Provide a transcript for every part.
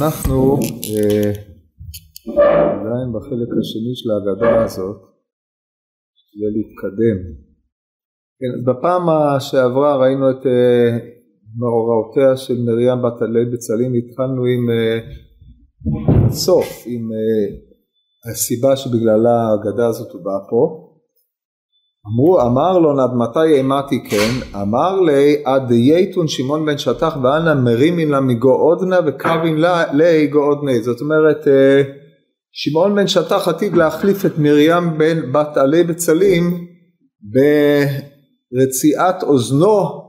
אנחנו אה, עדיין בחלק השני של ההגדה הזאת, כדי להתקדם. כן, בפעם שעברה ראינו את אה, מאורעותיה של מרים בת עלי בצלים, התחלנו עם אה, סוף, עם הסיבה שבגללה ההגדה הזאת באה פה. אמרו, אמר לו עד מתי אימתי כן, אמר לי עד יתון שמעון בן שטח ואנא מרימין לה מגו עודנה וקרבין לה לגו עודנה. זאת אומרת, אה, שמעון בן שטח עתיד להחליף את מרים בן בת עלי בצלים ברציעת אוזנו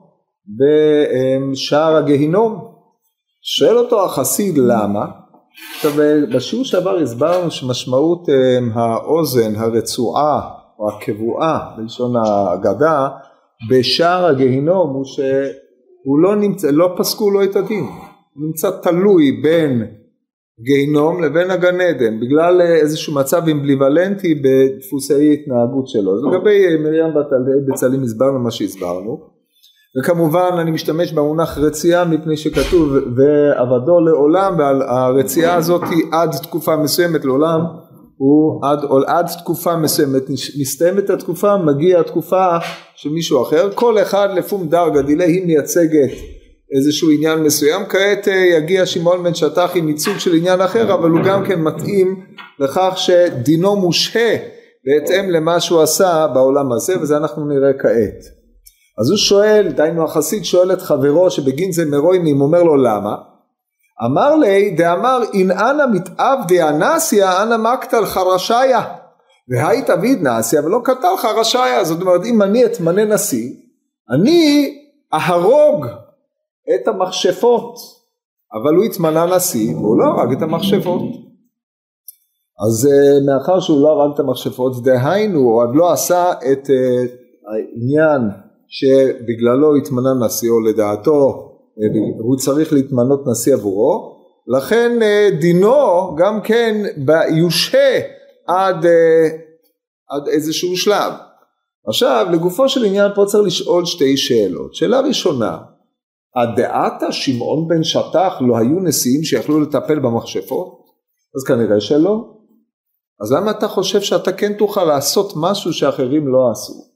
בשער הגהינום. שואל אותו החסיד למה? עכשיו בשיעור שעבר הסברנו שמשמעות אה, האוזן הרצועה או הקבועה בלשון האגדה בשער הגיהינום הוא שהוא לא נמצא, לא פסקו לו את הדין, הוא נמצא תלוי בין גיהינום לבין הגן עדן. בגלל איזשהו מצב אמבליוולנטי בדפוסי התנהגות שלו. אז לגבי מרים בצלים הסברנו מה שהסברנו. וכמובן אני משתמש במונח רצייה מפני שכתוב ועבדו לעולם והרצייה הזאת היא עד תקופה מסוימת לעולם הוא עד, עד תקופה מסוימת, מסתיימת התקופה, מגיע התקופה של מישהו אחר, כל אחד לפום דרגה דילה היא מייצגת איזשהו עניין מסוים, כעת אה, יגיע שמעון בן שטח עם ייצוג של עניין אחר, אבל הוא גם כן מתאים לכך שדינו מושהה בהתאם למה שהוא עשה בעולם הזה, וזה אנחנו נראה כעת. אז הוא שואל, דהיינו החסיד שואל את חברו שבגין זה מרוימים, אומר לו למה? אמר לי דאמר אין אנא מתעבדי אנא מקטל חרשיה והי תביד נסיה ולא קטל חרשיה זאת אומרת אם אני אתמנה נשיא אני אהרוג את המכשפות. אבל הוא התמנה נשיא והוא לא הרג את המכשפות. אז uh, מאחר שהוא לא הרג את המכשפות דהיינו הוא עוד לא עשה את uh, העניין שבגללו התמנה נשיא או לדעתו הוא צריך להתמנות נשיא עבורו, לכן אה, דינו גם כן יושהה עד, אה, עד איזשהו שלב. עכשיו לגופו של עניין פה צריך לשאול שתי שאלות. שאלה ראשונה, הדעתה שמעון בן שטח לא היו נשיאים שיכלו לטפל במכשפות? אז כנראה שלא. אז למה אתה חושב שאתה כן תוכל לעשות משהו שאחרים לא עשו?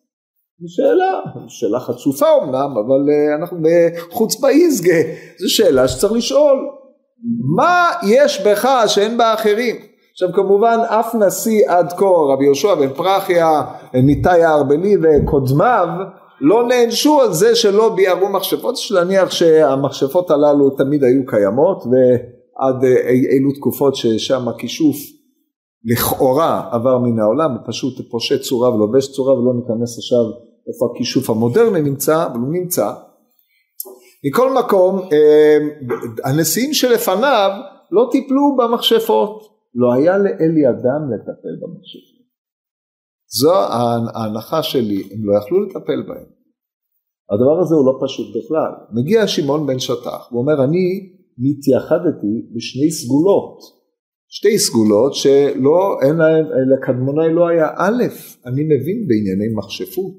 זו שאלה, שאלה חצופה אמנם, אבל uh, אנחנו בחוצפה איזגה, זו שאלה שצריך לשאול. מה יש בך שאין באחרים? עכשיו כמובן אף נשיא עד כה, רבי יהושע בן פרחיה, ניתאי הארבלי וקודמיו, לא נענשו על זה שלא ביערו מכשפות, יש להניח שהמכשפות הללו תמיד היו קיימות ועד אה, אילו תקופות ששם הכישוף לכאורה עבר מן העולם, הוא פשוט פושט צורה ולובש צורה ולא ניכנס עכשיו איפה הכישוף המודרני נמצא, אבל הוא נמצא. מכל מקום, אה, הנשיאים שלפניו לא טיפלו במכשפות, לא היה לאלי אדם לטפל במכשפות. זו ההנחה שלי, הם לא יכלו לטפל בהם. הדבר הזה הוא לא פשוט בכלל. מגיע שמעון בן שטח ואומר אני נתייחדתי בשני סגולות. שתי סגולות שלא, אין להם, לקדמוני לא היה א', אני מבין בענייני מכשפות.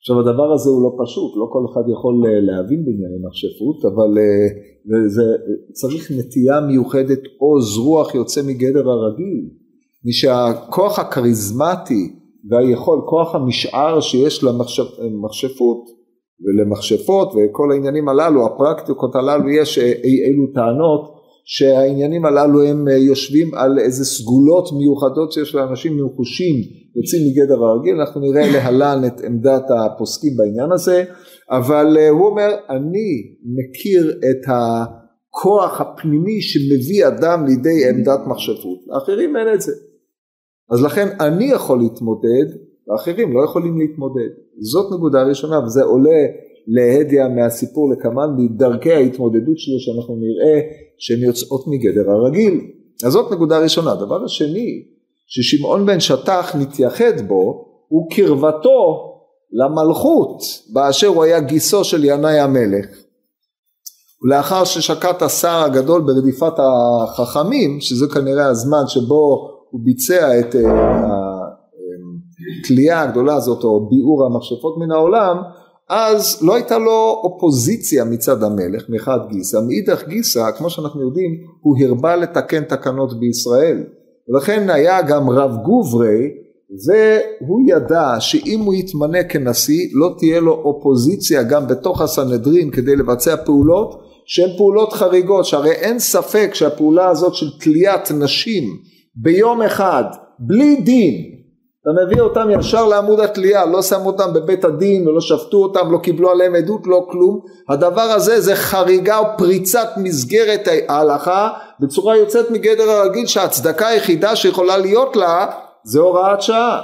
עכשיו הדבר הזה הוא לא פשוט, לא כל אחד יכול אה, להבין בענייני מכשפות, אבל אה, זה צריך נטייה מיוחדת, עוז רוח יוצא מגדר הרגיל, מי שהכוח הכריזמטי והיכול, כוח המשאר שיש למכשפות ולמכשפות וכל העניינים הללו, הפרקטיקות הללו, יש אה, אילו טענות שהעניינים הללו הם אה, יושבים על איזה סגולות מיוחדות שיש לאנשים מחושים יוצאים מגדר הרגיל, אנחנו נראה להלן את עמדת הפוסקים בעניין הזה, אבל אה, הוא אומר אני מכיר את הכוח הפנימי שמביא אדם לידי עמדת מחשבות, לאחרים אין את זה. אז לכן אני יכול להתמודד ואחרים לא יכולים להתמודד. זאת נקודה ראשונה וזה עולה להדיא מהסיפור לקמן מדרכי ההתמודדות שלו שאנחנו נראה שהן יוצאות מגדר הרגיל. אז זאת נקודה ראשונה. הדבר השני ששמעון בן שטח מתייחד בו הוא קרבתו למלכות באשר הוא היה גיסו של ינאי המלך. ולאחר ששקט השר הגדול ברדיפת החכמים שזה כנראה הזמן שבו הוא ביצע את אה, התלייה הגדולה הזאת או ביעור המכשפות מן העולם אז לא הייתה לו אופוזיציה מצד המלך מחד גיסא, מאידך גיסא כמו שאנחנו יודעים הוא הרבה לתקן תקנות בישראל. ולכן היה גם רב גוברי והוא ידע שאם הוא יתמנה כנשיא לא תהיה לו אופוזיציה גם בתוך הסנהדרין כדי לבצע פעולות שהן פעולות חריגות שהרי אין ספק שהפעולה הזאת של תליית נשים ביום אחד בלי דין אתה מביא אותם ישר לעמוד התלייה לא שמו אותם בבית הדין ולא שפטו אותם לא קיבלו עליהם עדות לא כלום הדבר הזה זה חריגה או פריצת מסגרת ההלכה בצורה יוצאת מגדר הרגיל שההצדקה היחידה שיכולה להיות לה זה הוראת שעה.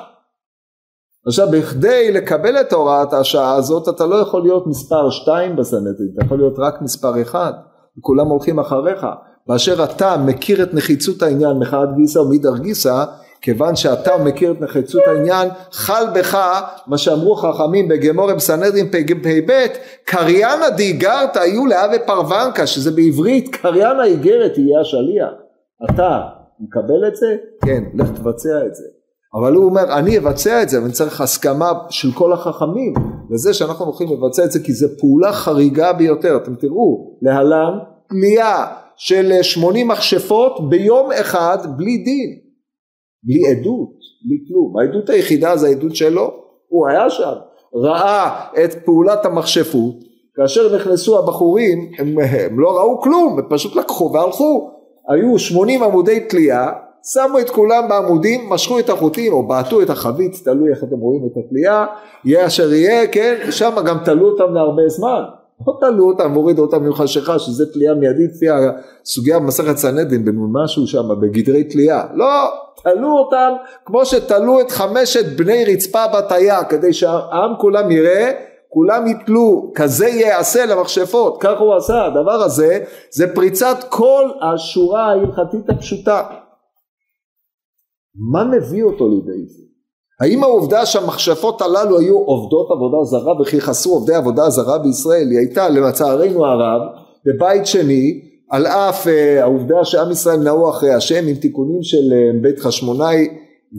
עכשיו בכדי לקבל את הוראת השעה הזאת אתה לא יכול להיות מספר שתיים בסנטים, אתה יכול להיות רק מספר אחד, וכולם הולכים אחריך. באשר אתה מכיר את נחיצות העניין מחד גיסא ומאידך גיסא, כיוון שאתה מכיר את נחיצות העניין, חל בך מה שאמרו חכמים בגמורם סנהדרין פ"ב, קריאנה דיגרת היו להווה פרוונקה, שזה בעברית קריאנה איגרת יהיה השליח. אתה מקבל את זה? כן, לך תבצע את זה. אבל הוא אומר אני אבצע את זה ואני צריך הסכמה של כל החכמים לזה שאנחנו הולכים לבצע את זה כי זו פעולה חריגה ביותר אתם תראו להלן פליאה של 80 מכשפות ביום אחד בלי דין בלי עדות בלי כלום. העדות היחידה זה העדות שלו הוא היה שם. ראה את פעולת המכשפות כאשר נכנסו הבחורים הם, הם לא ראו כלום הם פשוט לקחו והלכו. היו 80 עמודי תלייה שמו את כולם בעמודים, משכו את החוטים או בעטו את החבית, תלוי איך אתם רואים את התלייה, יהיה אשר יהיה, כן, שם גם תלו אותם להרבה זמן, לא תלו אותם והורידו אותם עם חשיכה שזה תלייה מיידית לפי הסוגיה במסכת סנדין במשהו שם בגדרי תלייה, לא, תלו אותם כמו שתלו את חמשת בני רצפה בתיה כדי שהעם כולם יראה כולם יתלו, כזה ייעשה למכשפות, כך הוא עשה, הדבר הזה זה פריצת כל השורה ההלכתית הפשוטה. מה מביא אותו לידי זה? האם העובדה שהמכשפות הללו היו עובדות עבודה זרה וכי חסרו עובדי עבודה זרה בישראל? היא הייתה לצערנו הרב בבית שני על אף uh, העובדה שעם ישראל נעו אחרי השם עם תיקונים של uh, בית חשמונאי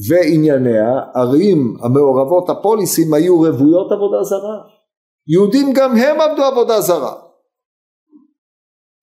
וענייניה ערים המעורבות הפוליסים היו רוויות עבודה זרה. יהודים גם הם עבדו עבודה זרה.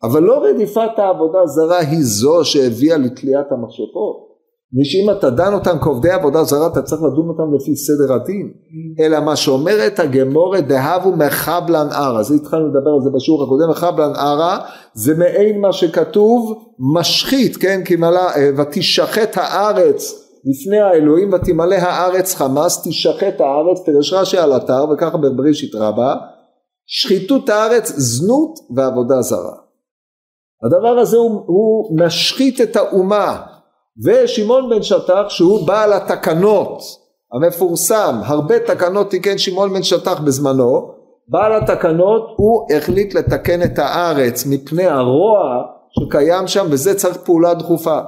אבל לא רדיפת העבודה זרה היא זו שהביאה לתליית המכשפות ושאם אתה דן אותם כעובדי עבודה זרה אתה צריך לדון אותם לפי סדר הדין. אלא מה שאומרת הגמורת דהבו מחבלן ערה זה התחלנו לדבר על זה בשיעור הקודם מחבלן ערה זה מעין מה שכתוב משחית כן? כי מלא אה, ותשחט הארץ לפני האלוהים ותמלא הארץ חמאס תשחט הארץ פירש רש"י על אתר וככה בבראשית רבה שחיתות הארץ זנות ועבודה זרה הדבר הזה הוא, הוא משחית את האומה ושמעון בן שטח שהוא בעל התקנות המפורסם הרבה תקנות תיקן שמעון בן שטח בזמנו בעל התקנות הוא החליט לתקן את הארץ מפני הרוע שקיים שם וזה צריך פעולה דחופה.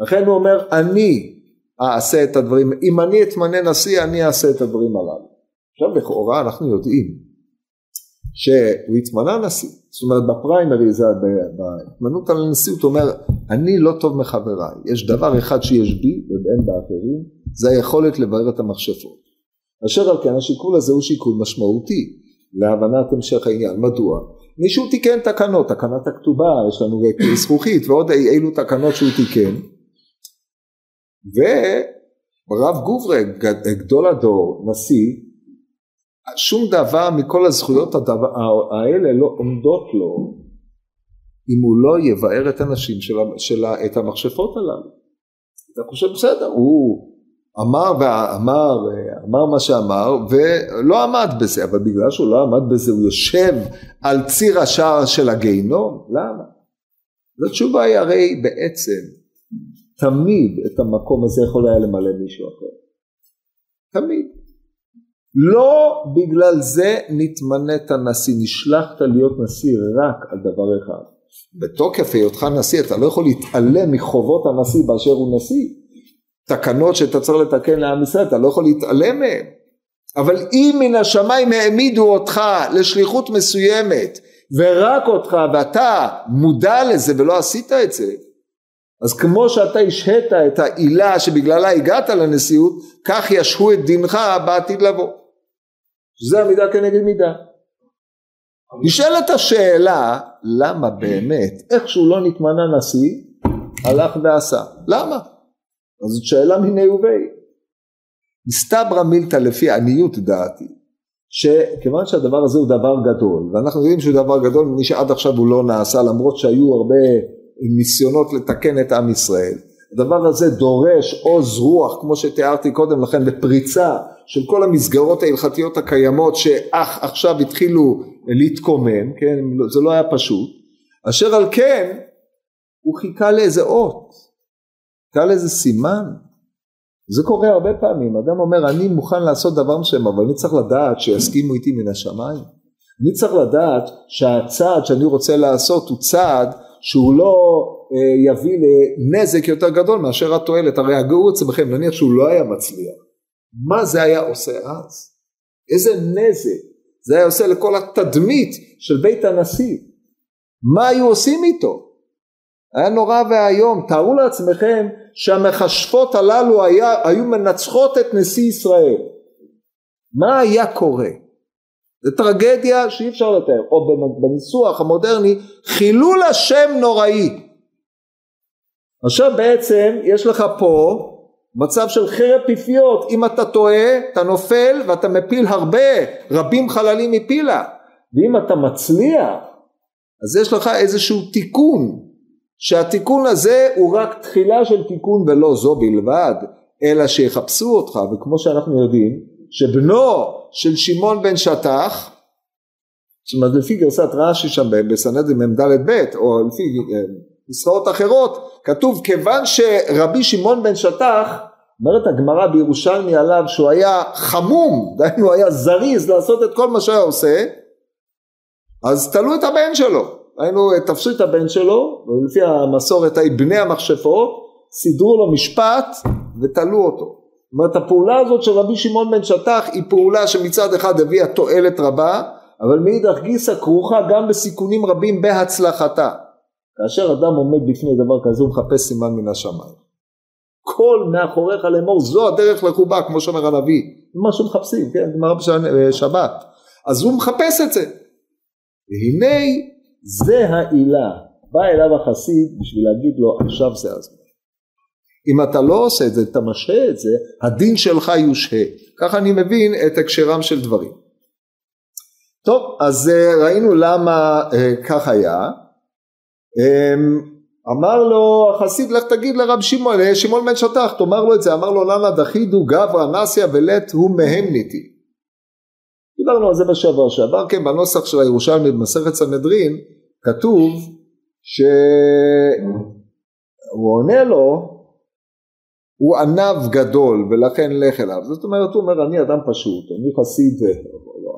לכן הוא אומר אני אעשה את הדברים אם אני אתמנה נשיא אני אעשה את הדברים הללו. עכשיו לכאורה אנחנו יודעים שהוא התמנה נשיא, זאת אומרת בפריימריז, בהתמנות על הנשיאות הוא אומר אני לא טוב מחבריי, יש דבר אחד שיש בי ואין באחרים, זה היכולת לברר את המכשפות. אשר על כן השיקול הזה הוא שיקול משמעותי להבנת המשך העניין, מדוע? מישהו תיקן תקנות, תקנת הכתובה, יש לנו זכוכית ועוד אילו תקנות שהוא תיקן ורב גוברג, גדול הדור, נשיא, שום דבר מכל הזכויות הדבר, האלה לא עומדות לו אם הוא לא יבאר את הנשים של, של, את המכשפות הללו. אתה חושב בסדר, הוא אמר ואמר, אמר מה שאמר ולא עמד בזה, אבל בגלל שהוא לא עמד בזה הוא יושב על ציר השער של הגיהינום? למה? התשובה היא הרי בעצם תמיד את המקום הזה יכול היה למלא מישהו אחר. תמיד. לא בגלל זה נתמנית נשיא, נשלחת להיות נשיא רק על דבר אחד. בתוקף היותך נשיא אתה לא יכול להתעלם מחובות הנשיא באשר הוא נשיא. תקנות שאתה צריך לתקן לעם ישראל אתה לא יכול להתעלם מהן. אבל אם מן השמיים העמידו אותך לשליחות מסוימת ורק אותך ואתה מודע לזה ולא עשית את זה אז כמו שאתה השהית את העילה שבגללה הגעת לנשיאות כך ישהו את דינך בעתיד לבוא שזה המידה כנגד מידה. נשאלת השאלה למה באמת איך שהוא לא נתמנה נשיא הלך ועשה. למה? אז זאת שאלה מיני ובי מסתברא מילתא לפי עניות דעתי שכיוון שהדבר הזה הוא דבר גדול ואנחנו יודעים שהוא דבר גדול מי שעד עכשיו הוא לא נעשה למרות שהיו הרבה ניסיונות לתקן את עם ישראל הדבר הזה דורש עוז רוח כמו שתיארתי קודם לכן בפריצה של כל המסגרות ההלכתיות הקיימות שאך עכשיו התחילו להתקומם, כן, זה לא היה פשוט, אשר על כן הוא חיכה לאיזה אות, חיכה לאיזה סימן, זה קורה הרבה פעמים, אדם אומר אני מוכן לעשות דבר מסוים אבל אני צריך לדעת שיסכימו איתי מן השמיים, אני צריך לדעת שהצעד שאני רוצה לעשות הוא צעד שהוא לא אה, יביא לנזק יותר גדול מאשר התועלת, הרי הגאו אצלכם נניח שהוא לא היה מצליח, מה זה היה עושה אז? איזה נזק זה היה עושה לכל התדמית של בית הנשיא. מה היו עושים איתו? היה נורא ואיום. תארו לעצמכם שהמכשפות הללו היה, היו מנצחות את נשיא ישראל. מה היה קורה? זו טרגדיה שאי אפשר לתאר, או בניסוח המודרני, חילול השם נוראי. עכשיו בעצם יש לך פה מצב של חרב פיפיות, אם אתה טועה אתה נופל ואתה מפיל הרבה, רבים חללים מפילה, ואם אתה מצליח אז יש לך איזשהו תיקון, שהתיקון הזה הוא רק תחילה של תיקון ולא זו בלבד, אלא שיחפשו אותך, וכמו שאנחנו יודעים, שבנו של שמעון בן שטח, זאת אומרת לפי גרסת רש"י שם בסנדרים מ"ד ב' או לפי נוסחאות אחרות כתוב כיוון שרבי שמעון בן שטח אומרת הגמרא בירושלמי עליו שהוא היה חמום דהיינו היה זריז לעשות את כל מה שהיה עושה אז תלו את הבן שלו. היינו תפסו את הבן שלו ולפי המסורת היו בני המכשפות סידרו לו משפט ותלו אותו. זאת אומרת הפעולה הזאת של רבי שמעון בן שטח היא פעולה שמצד אחד הביאה תועלת רבה אבל מאידך גיסא כרוכה גם בסיכונים רבים בהצלחתה כאשר אדם עומד בפני דבר כזה הוא מחפש סימן מן השמיים. כל מאחוריך לאמור זו הדרך לחובה כמו שאומר הנביא. זה מה שמחפשים, כן, גמרא בשבת. אז הוא מחפש את זה. והנה זה העילה. בא אליו החסיד בשביל להגיד לו עכשיו זה הזמן. אם אתה לא עושה את זה, אתה משהה את זה, הדין שלך יושהה. ככה אני מבין את הקשרם של דברים. טוב, אז אה, ראינו למה אה, כך היה. אמ, אמר לו החסיד לך תגיד לרב שמעון, שמעון בן שטח. תאמר לו את זה אמר לו למה דחידו גברא נסיה ולט הוא מהמניתי דיברנו על זה בשבוע שעבר כן בנוסח של הירושלמי במסכת סנהדרין כתוב שהוא עונה לו הוא ענב גדול ולכן לך אליו. זאת אומרת הוא אומר אני אדם פשוט אני חסיד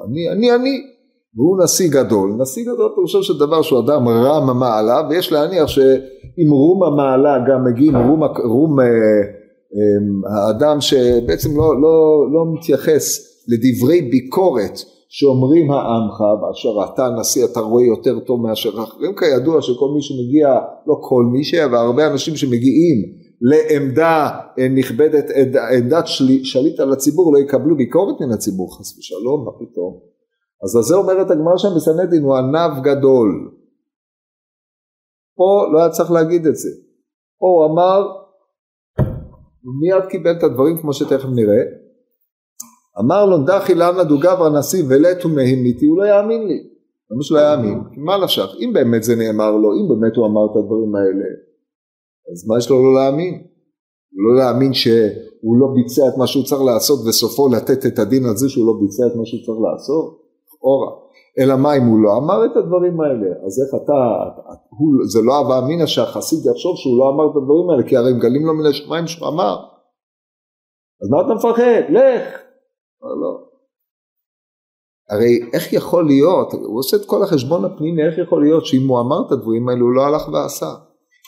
אני אני אני והוא נשיא גדול, נשיא גדול פירושו של דבר שהוא אדם רם המעלה ויש להניח שאם רום המעלה גם מגיעים רום, רום אה, אה, האדם שבעצם לא, לא, לא מתייחס לדברי ביקורת שאומרים העמך באשר אתה נשיא אתה רואה יותר טוב מאשר אחרים כידוע שכל מי שמגיע לא כל מי אבל הרבה אנשים שמגיעים לעמדה אה, נכבדת עמדת שליט על הציבור לא יקבלו ביקורת מן הציבור חס ושלום מה פתאום אז על זה אומרת הגמרא שם בסנדין הוא ענב גדול. פה לא היה צריך להגיד את זה. פה הוא אמר, מיד קיבל את הדברים כמו שתכף נראה. אמר לו דחי למה דוגבר נשיא ולטו מהימיתי הוא לא יאמין לי. למה שלא יאמין? מה נפשך? אם באמת זה נאמר לו, אם באמת הוא אמר את הדברים האלה, אז מה יש לו לא להאמין? לא להאמין שהוא לא ביצע את מה שהוא צריך לעשות וסופו לתת את הדין על זה שהוא לא ביצע את מה שהוא צריך לעשות? אורה. אלא מה אם הוא לא אמר את הדברים האלה? אז איך אתה, הוא, זה לא הווה אמינא שהחסיד יחשוב שהוא לא אמר את הדברים האלה, כי הרי מגלים לו מן השמיים שהוא אמר. אז מה אתה מפחד? לך. לא, לא. הרי איך יכול להיות, הוא עושה את כל החשבון הפנימי, איך יכול להיות שאם הוא אמר את הדברים האלה הוא לא הלך ועשה.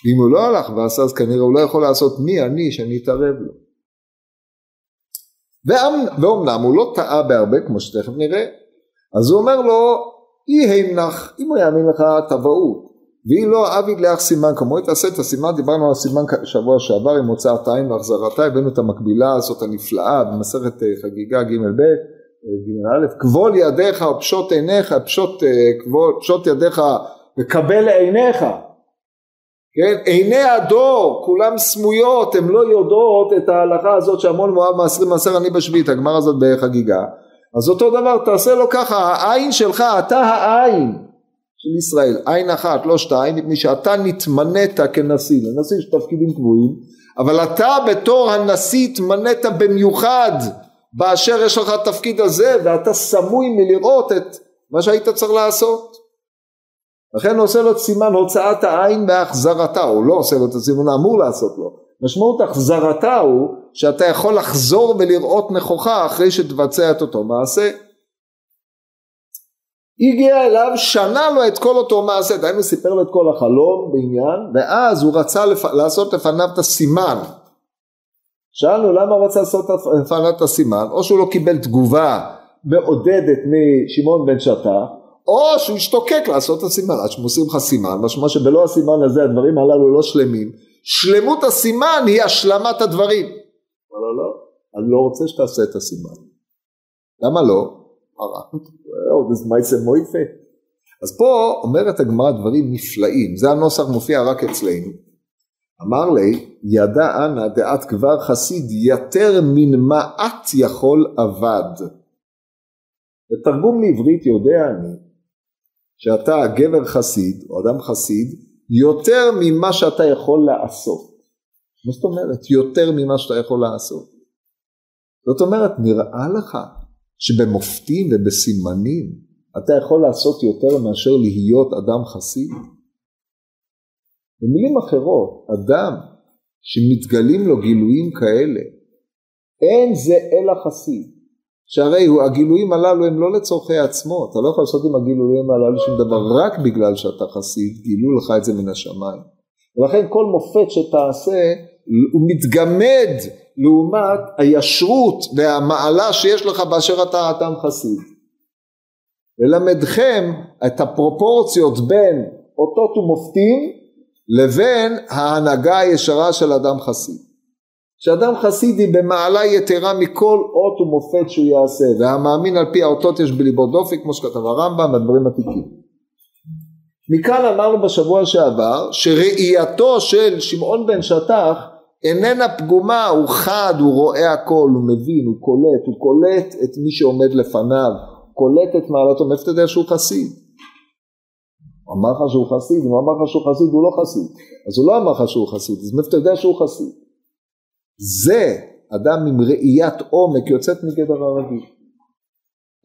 ואם הוא לא הלך ועשה אז כנראה הוא לא יכול לעשות מי אני שאני אתערב לו. ואומנם הוא לא טעה בהרבה כמו שתכף נראה, אז הוא אומר לו אי הימנח אם הוא יאמין לך תבעו ואם לא אביד לאח סימן כמוהו תעשה את הסימן דיברנו על הסימן שבוע שעבר עם הוצאת עין והחזרתה הבאנו את המקבילה הזאת הנפלאה במסכת אה, חגיגה ג' ב' ג' כבול ידיך ופשוט עיניך, פשוט, כבול, פשוט ידיך וקבל לעיניך. כן, עיני הדור כולם סמויות, הן לא יודעות את ההלכה הזאת שהמון מואב מעשרים מעשר אני בשביעית, הגמר הזאת בחגיגה. אז אותו דבר תעשה לו ככה, העין שלך, אתה העין של ישראל, עין אחת לא שתיים, מפני שאתה נתמנית כנשיא, לנשיא יש תפקידים קבועים, אבל אתה בתור הנשיא התמנית במיוחד באשר יש לך התפקיד הזה ואתה סמוי מלראות את מה שהיית צריך לעשות. לכן עושה לו סימן הוצאת העין בהחזרתה, הוא לא עושה לו את הסימן האמור לעשות לו. משמעות החזרתה הוא שאתה יכול לחזור ולראות נכוחה אחרי שתבצע את אותו מעשה. הגיע אליו, שנה לו את כל אותו מעשה, דהיינו סיפר לו את כל החלום בעניין, ואז הוא רצה לפ... לעשות לפניו את הסימן. שאלנו למה הוא רצה לעשות לפניו את הסימן, או שהוא לא קיבל תגובה מעודדת משמעון בן שטה, או שהוא השתוקק לעשות את הסימן, עד שמוסרים לך סימן, משמע שבלא הסימן הזה הדברים הללו לא שלמים, שלמות הסימן היא השלמת הדברים. לא, לא, לא, אני לא רוצה שתעשה את הסימן. למה לא? אז פה אומרת הגמרא דברים נפלאים, זה הנוסח מופיע רק אצלנו. אמר לי, ידע אנא דעת כבר חסיד יתר מן מעט יכול אבד. בתרגום לעברית יודע אני שאתה גבר חסיד או אדם חסיד יותר ממה שאתה יכול לעשות. מה זאת אומרת? יותר ממה שאתה יכול לעשות. זאת אומרת, נראה לך שבמופתים ובסימנים אתה יכול לעשות יותר מאשר להיות אדם חסיד? במילים אחרות, אדם שמתגלים לו גילויים כאלה, אין זה אלא חסיד. שהרי הגילויים הללו הם לא לצורכי עצמו, אתה לא יכול לעשות עם הגילויים הללו שום דבר רק בגלל שאתה חסיד, גילו לך את זה מן השמיים. ולכן כל מופת שתעשה הוא מתגמד לעומת הישרות והמעלה שיש לך באשר אתה אדם חסיד. ללמדכם את הפרופורציות בין אותות ומופתים לבין ההנהגה הישרה של אדם חסיד. שאדם חסיד היא במעלה יתרה מכל אות ומופת שהוא יעשה והמאמין על פי האותות יש בליבו דופק כמו שכתב הרמב"ם בדברים עתיקים. מכאן אמרנו בשבוע שעבר שראייתו של שמעון בן שטח איננה פגומה, הוא חד, הוא רואה הכל, הוא מבין, הוא קולט, הוא קולט את מי שעומד לפניו, קולט את מעלתו, מאיפה אתה יודע שהוא חסיד? אמר לך שהוא חסיד, אם אמר לך שהוא חסיד הוא לא חסיד, אז הוא לא אמר לך שהוא חסיד, אז מאיפה אתה יודע שהוא חסיד? זה אדם עם ראיית עומק יוצאת מגדר הרגיל.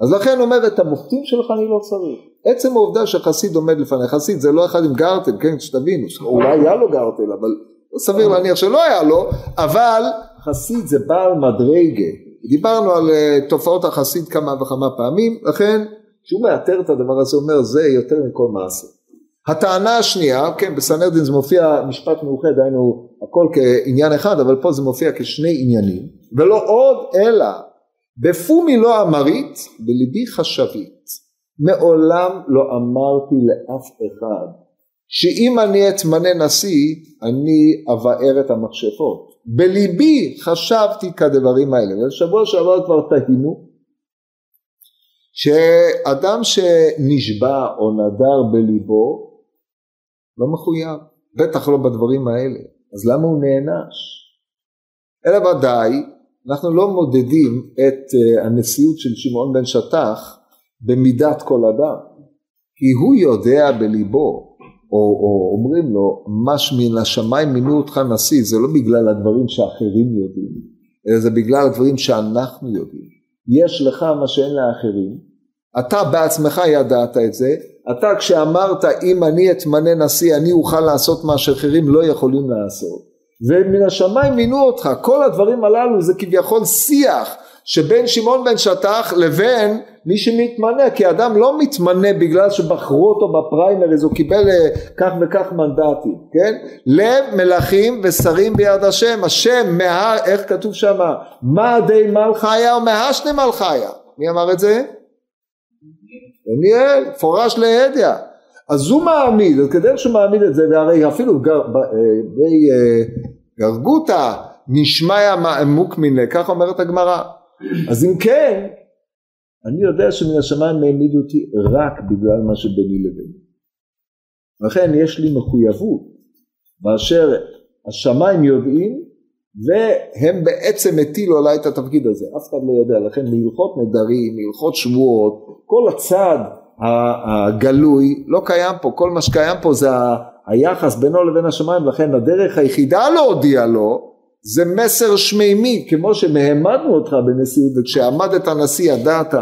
אז לכן אומר את המופתים שלך אני לא צריך. עצם העובדה שחסיד עומד לפני חסיד זה לא אחד עם גרטל, כן, שתבינו, אולי היה לו גרטל, אבל סביר להניח שלא היה לו, אבל חסיד זה בעל מדרגה. דיברנו על uh, תופעות החסיד כמה וכמה פעמים, לכן כשהוא מאתר את הדבר הזה הוא אומר זה יותר מכל מעשה. הטענה השנייה, כן בסנהדרין זה מופיע משפט מאוחד, היינו הכל כעניין אחד, אבל פה זה מופיע כשני עניינים, ולא עוד אלא בפומי לא אמרית, בליבי חשבית. מעולם לא אמרתי לאף אחד שאם אני אתמנה נשיא אני אבאר את המכשפות. בליבי חשבתי כדברים האלה, ובשבוע שעבר כבר תהינו שאדם שנשבע או נדר בליבו לא מחויב, בטח לא בדברים האלה, אז למה הוא נענש? אלא ודאי, אנחנו לא מודדים את אה, הנשיאות של שמעון בן שטח במידת כל אדם, כי הוא יודע בליבו או, או אומרים לו, מש מן השמיים מינו אותך נשיא, זה לא בגלל הדברים שאחרים יודעים, אלא זה בגלל הדברים שאנחנו יודעים. יש לך מה שאין לאחרים, אתה בעצמך ידעת את זה, אתה כשאמרת אם אני אתמנה נשיא אני אוכל לעשות מה שאחרים לא יכולים לעשות, ומן השמיים מינו אותך, כל הדברים הללו זה כביכול שיח שבין שמעון בן שטח לבין מי שמתמנה כי אדם לא מתמנה בגלל שבחרו אותו בפריימריז הוא קיבל אה, כך וכך מנדטים כן? לב מלכים ושרים ביד השם. השם מה איך כתוב שם מה די מלכיה או מהשני מלכיה מי אמר את זה? דניאל פורש להדיא אז הוא מעמיד אז כדי שהוא מעמיד את זה והרי אפילו גר, ב, אה, בי אה, גרגותא משמיא מוקמינא כך אומרת הגמרא אז אם כן אני יודע שמן השמיים העמידו אותי רק בגלל מה שביני לביני. לכן יש לי מחויבות באשר השמיים יודעים והם בעצם הטילו עליי את התפקיד הזה, אף אחד לא יודע, לכן מהלכות נדרים, מהלכות שבועות, כל הצד הגלוי לא קיים פה, כל מה שקיים פה זה היחס בינו לבין השמיים, לכן הדרך היחידה להודיע לו זה מסר שמימי, כמו שהעמדנו אותך בנשיאות, וכשעמדת הנשיא ידעת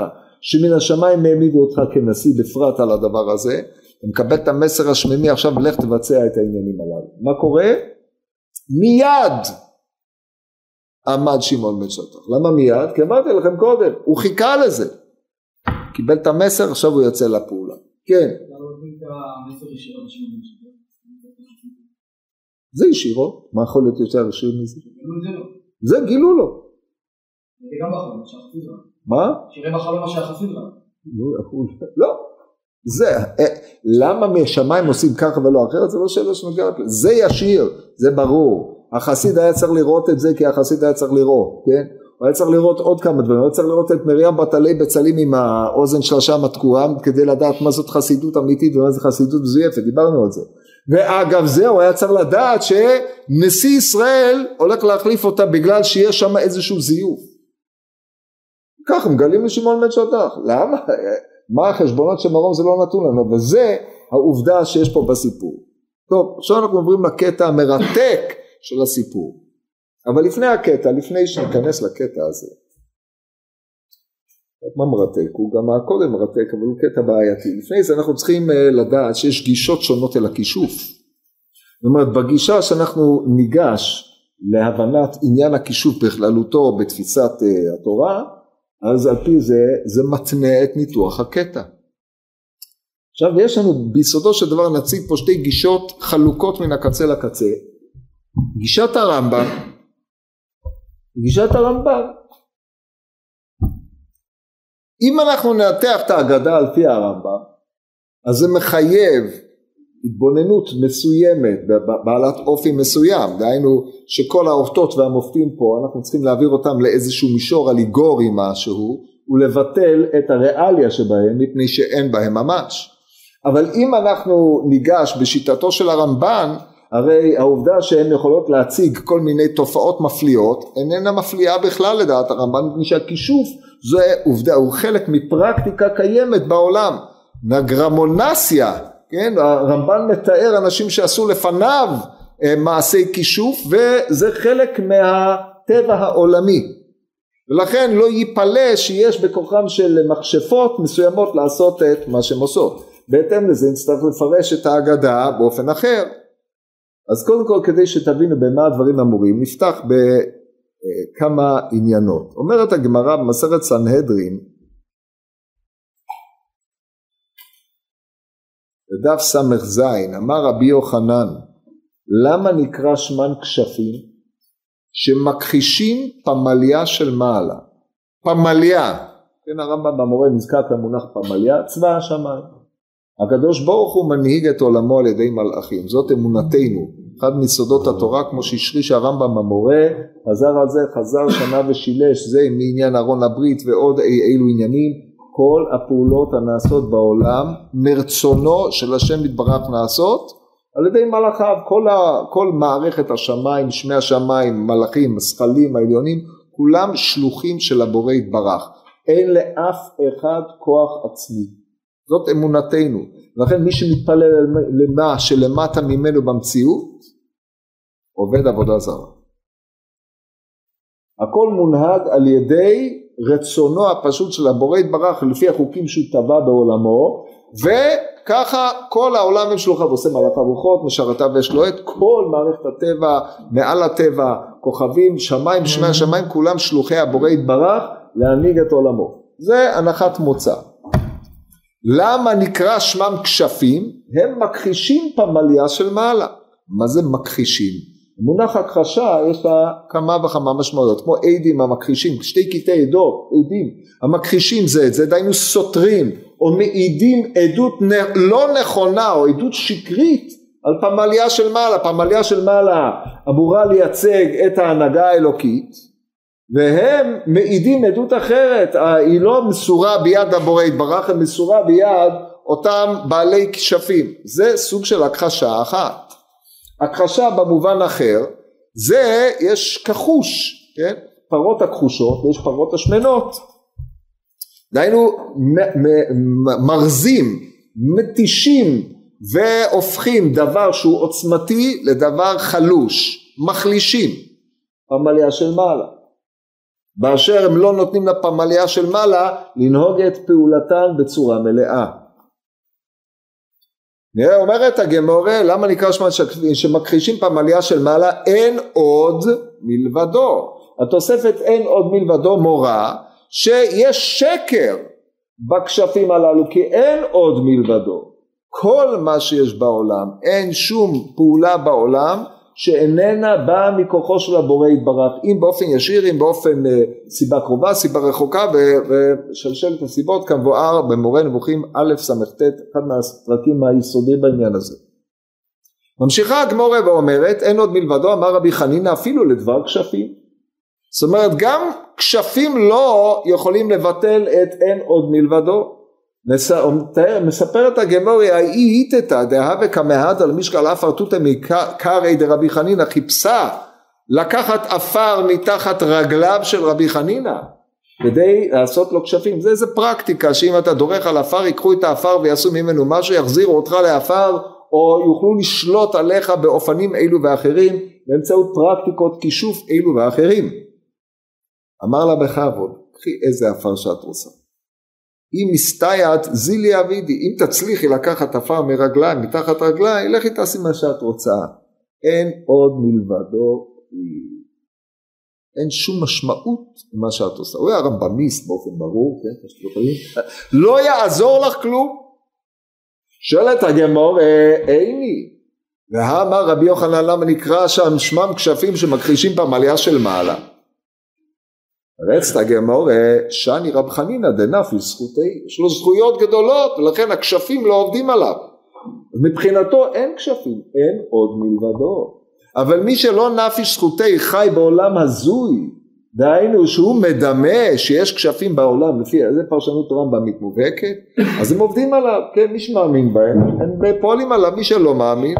שמן השמיים העמידו אותך כנשיא בפרט על הדבר הזה, אתה מקבל את המסר השמימי, עכשיו לך תבצע את העניינים הללו. מה קורה? מיד עמד שמעון בן שטח. למה מיד? כי אמרתי לכם קודם, הוא חיכה לזה. קיבל את המסר, עכשיו הוא יוצא לפעולה. כן. זה ישירות, מה יכול להיות יותר ישיר מזה? זה גילו לו. מה? שיראה בחלום מה שהחסיד ראה. לא. זה, אה, למה משמיים עושים ככה ולא אחרת, זה לא שאלה שנוגעת, זה ישיר, זה ברור. החסיד היה צריך לראות את זה כי החסיד היה צריך לראות, כן? הוא היה צריך לראות עוד כמה דברים, הוא היה צריך לראות את מרים בת עלי בצלים עם האוזן שלה שם התקועה כדי לדעת מה זאת חסידות אמיתית ומה זה חסידות מזויפת, דיברנו על זה. ואגב זה הוא היה צריך לדעת שנשיא ישראל הולך להחליף אותה בגלל שיש שם איזשהו זיוף. ככה מגלים לשמעון בן שטח, למה? מה החשבונות של מרום זה לא נתון לנו, וזה העובדה שיש פה בסיפור. טוב, עכשיו אנחנו עוברים לקטע המרתק של הסיפור. אבל לפני הקטע, לפני שניכנס לקטע הזה, מה מרתק? הוא גם הקודם מרתק, אבל הוא קטע בעייתי. לפני זה אנחנו צריכים אה, לדעת שיש גישות שונות אל הכישוף. זאת אומרת, בגישה שאנחנו ניגש להבנת עניין הכישוף בכללותו בתפיסת אה, התורה, אז על פי זה, זה מתנה את ניתוח הקטע. עכשיו יש לנו ביסודו של דבר נציג פה שתי גישות חלוקות מן הקצה לקצה. גישת הרמב"ם, גישת הרמב"ם. אם אנחנו ננתח את ההגדה על פי הרמב"ם, אז זה מחייב התבוננות מסוימת בעלת אופי מסוים, דהיינו שכל האותות והמופתים פה אנחנו צריכים להעביר אותם לאיזשהו מישור אליגורי משהו ולבטל את הריאליה שבהם מפני שאין בהם ממש. אבל אם אנחנו ניגש בשיטתו של הרמב"ן הרי העובדה שהן יכולות להציג כל מיני תופעות מפליאות איננה מפליאה בכלל לדעת הרמב"ן מפני שהכישוף זה עובדה הוא חלק מפרקטיקה קיימת בעולם. נגרמונסיה כן? הרמב"ן מתאר אנשים שעשו לפניו אה, מעשי כישוף וזה חלק מהטבע העולמי. ולכן לא ייפלא שיש בכוחם של מכשפות מסוימות לעשות את מה שהן עושות. בהתאם לזה נצטרך לפרש את ההגדה באופן אחר אז קודם כל כדי שתבינו במה הדברים אמורים נפתח בכמה עניינות. אומרת הגמרא במסכת סנהדרין בדף ס"ז אמר רבי יוחנן למה נקרא שמן כשפים? שמכחישים פמליה של מעלה. פמליה. כן הרמב"ם במורה נזכר למונח פמליה צבא השמיים הקדוש ברוך הוא מנהיג את עולמו על ידי מלאכים. זאת אמונתנו. אחד מיסודות התורה כמו שהשריש הרמב"ם המורה חזר על זה חזר שנה ושילש זה מעניין ארון הברית ועוד אילו עניינים. כל הפעולות הנעשות בעולם מרצונו של השם יתברך נעשות על ידי מלאכיו. כל, ה, כל מערכת השמיים שמי השמיים מלאכים הזכלים העליונים כולם שלוחים של הבורא יתברך. אין לאף אחד כוח עצמי זאת אמונתנו. לכן מי שמתפלל למה שלמטה ממנו במציאות עובד עבודה זרה. הכל מונהג על ידי רצונו הפשוט של הבורא יתברך לפי החוקים שהוא טבע בעולמו וככה כל העולם הם שלוחיו עושה מלאכיו רוחות משרתיו ויש לו את כל מערכת הטבע מעל הטבע כוכבים שמיים שמי השמיים כולם שלוחי הבורא יתברך להנהיג את עולמו. זה הנחת מוצא למה נקרא שמם כשפים? הם מכחישים פמליה של מעלה מה זה מכחישים? מונח הכחשה יש לה כמה וכמה משמעויות כמו עדים המכחישים שתי קטעי עדות עדים המכחישים זה את זה דהיינו סותרים או מעידים עדות לא נכונה או עדות שקרית על פמליה של מעלה פמליה של מעלה אמורה לייצג את ההנהגה האלוקית והם מעידים עדות אחרת, היא לא מסורה ביד הבורא יתברך, היא מסורה ביד אותם בעלי כשפים. זה סוג של הכחשה אחת. הכחשה במובן אחר, זה יש כחוש, כן? פרות הכחושות ויש פרות השמנות. דהיינו מרזים, מתישים והופכים דבר שהוא עוצמתי לדבר חלוש, מחלישים, פמליה של מעלה. באשר הם לא נותנים לפמליה של מעלה לנהוג את פעולתן בצורה מלאה. אומרת הגמורה למה נקרא שמה שמכחישים פמליה של מעלה? אין עוד מלבדו. התוספת אין עוד מלבדו מורה שיש שקר בכשפים הללו כי אין עוד מלבדו. כל מה שיש בעולם אין שום פעולה בעולם שאיננה באה מכוחו של הבורא יתברך. אם באופן ישיר אם באופן uh, סיבה קרובה סיבה רחוקה ושלשלת הסיבות כמבואר במורה נבוכים א' ס"ט אחד מהפרקים היסודיים בעניין הזה. ממשיכה הגמורה ואומרת אין עוד מלבדו אמר רבי חנינא אפילו לדבר כשפים זאת אומרת גם כשפים לא יכולים לבטל את אין עוד מלבדו מספרת הגמוריה היא איתתא דהווה כמהד על משקל עפר תותא מקרעי דרבי חנינא חיפשה לקחת עפר מתחת רגליו של רבי חנינא כדי לעשות לו כשפים. זה איזה פרקטיקה שאם אתה דורך על עפר ייקחו את העפר ויעשו ממנו משהו יחזירו אותך לעפר או יוכלו לשלוט עליך באופנים אלו ואחרים באמצעות פרקטיקות כישוף אלו ואחרים. אמר לה בכבוד קחי איזה עפר שאת רוצה אם מסתייעת זילי אבידי, אם תצליחי לקחת עפר מרגליי, מתחת רגליי, לכי תעשי מה שאת רוצה. אין עוד מלבדו, אין שום משמעות למה שאת עושה. הוא היה רמב"מיסט באופן ברור, כן, לא יעזור לך כלום. שואלת הגמור, איני, והאמר רבי יוחנן למה נקרא שם שמם כשפים שמכחישים פמליה של מעלה. רצתא גמורה שני רב חנינא דנפי זכותי, יש לו זכויות גדולות ולכן הכשפים לא עובדים עליו. מבחינתו אין כשפים, אין עוד מלבדו. אבל מי שלא נפיש זכותי חי בעולם הזוי, דהיינו שהוא מדמה שיש כשפים בעולם, לפי איזה פרשנות רמב"מית מובהקת, אז הם עובדים עליו, כן, מי שמאמין בהם, הם פועלים עליו, מי שלא מאמין,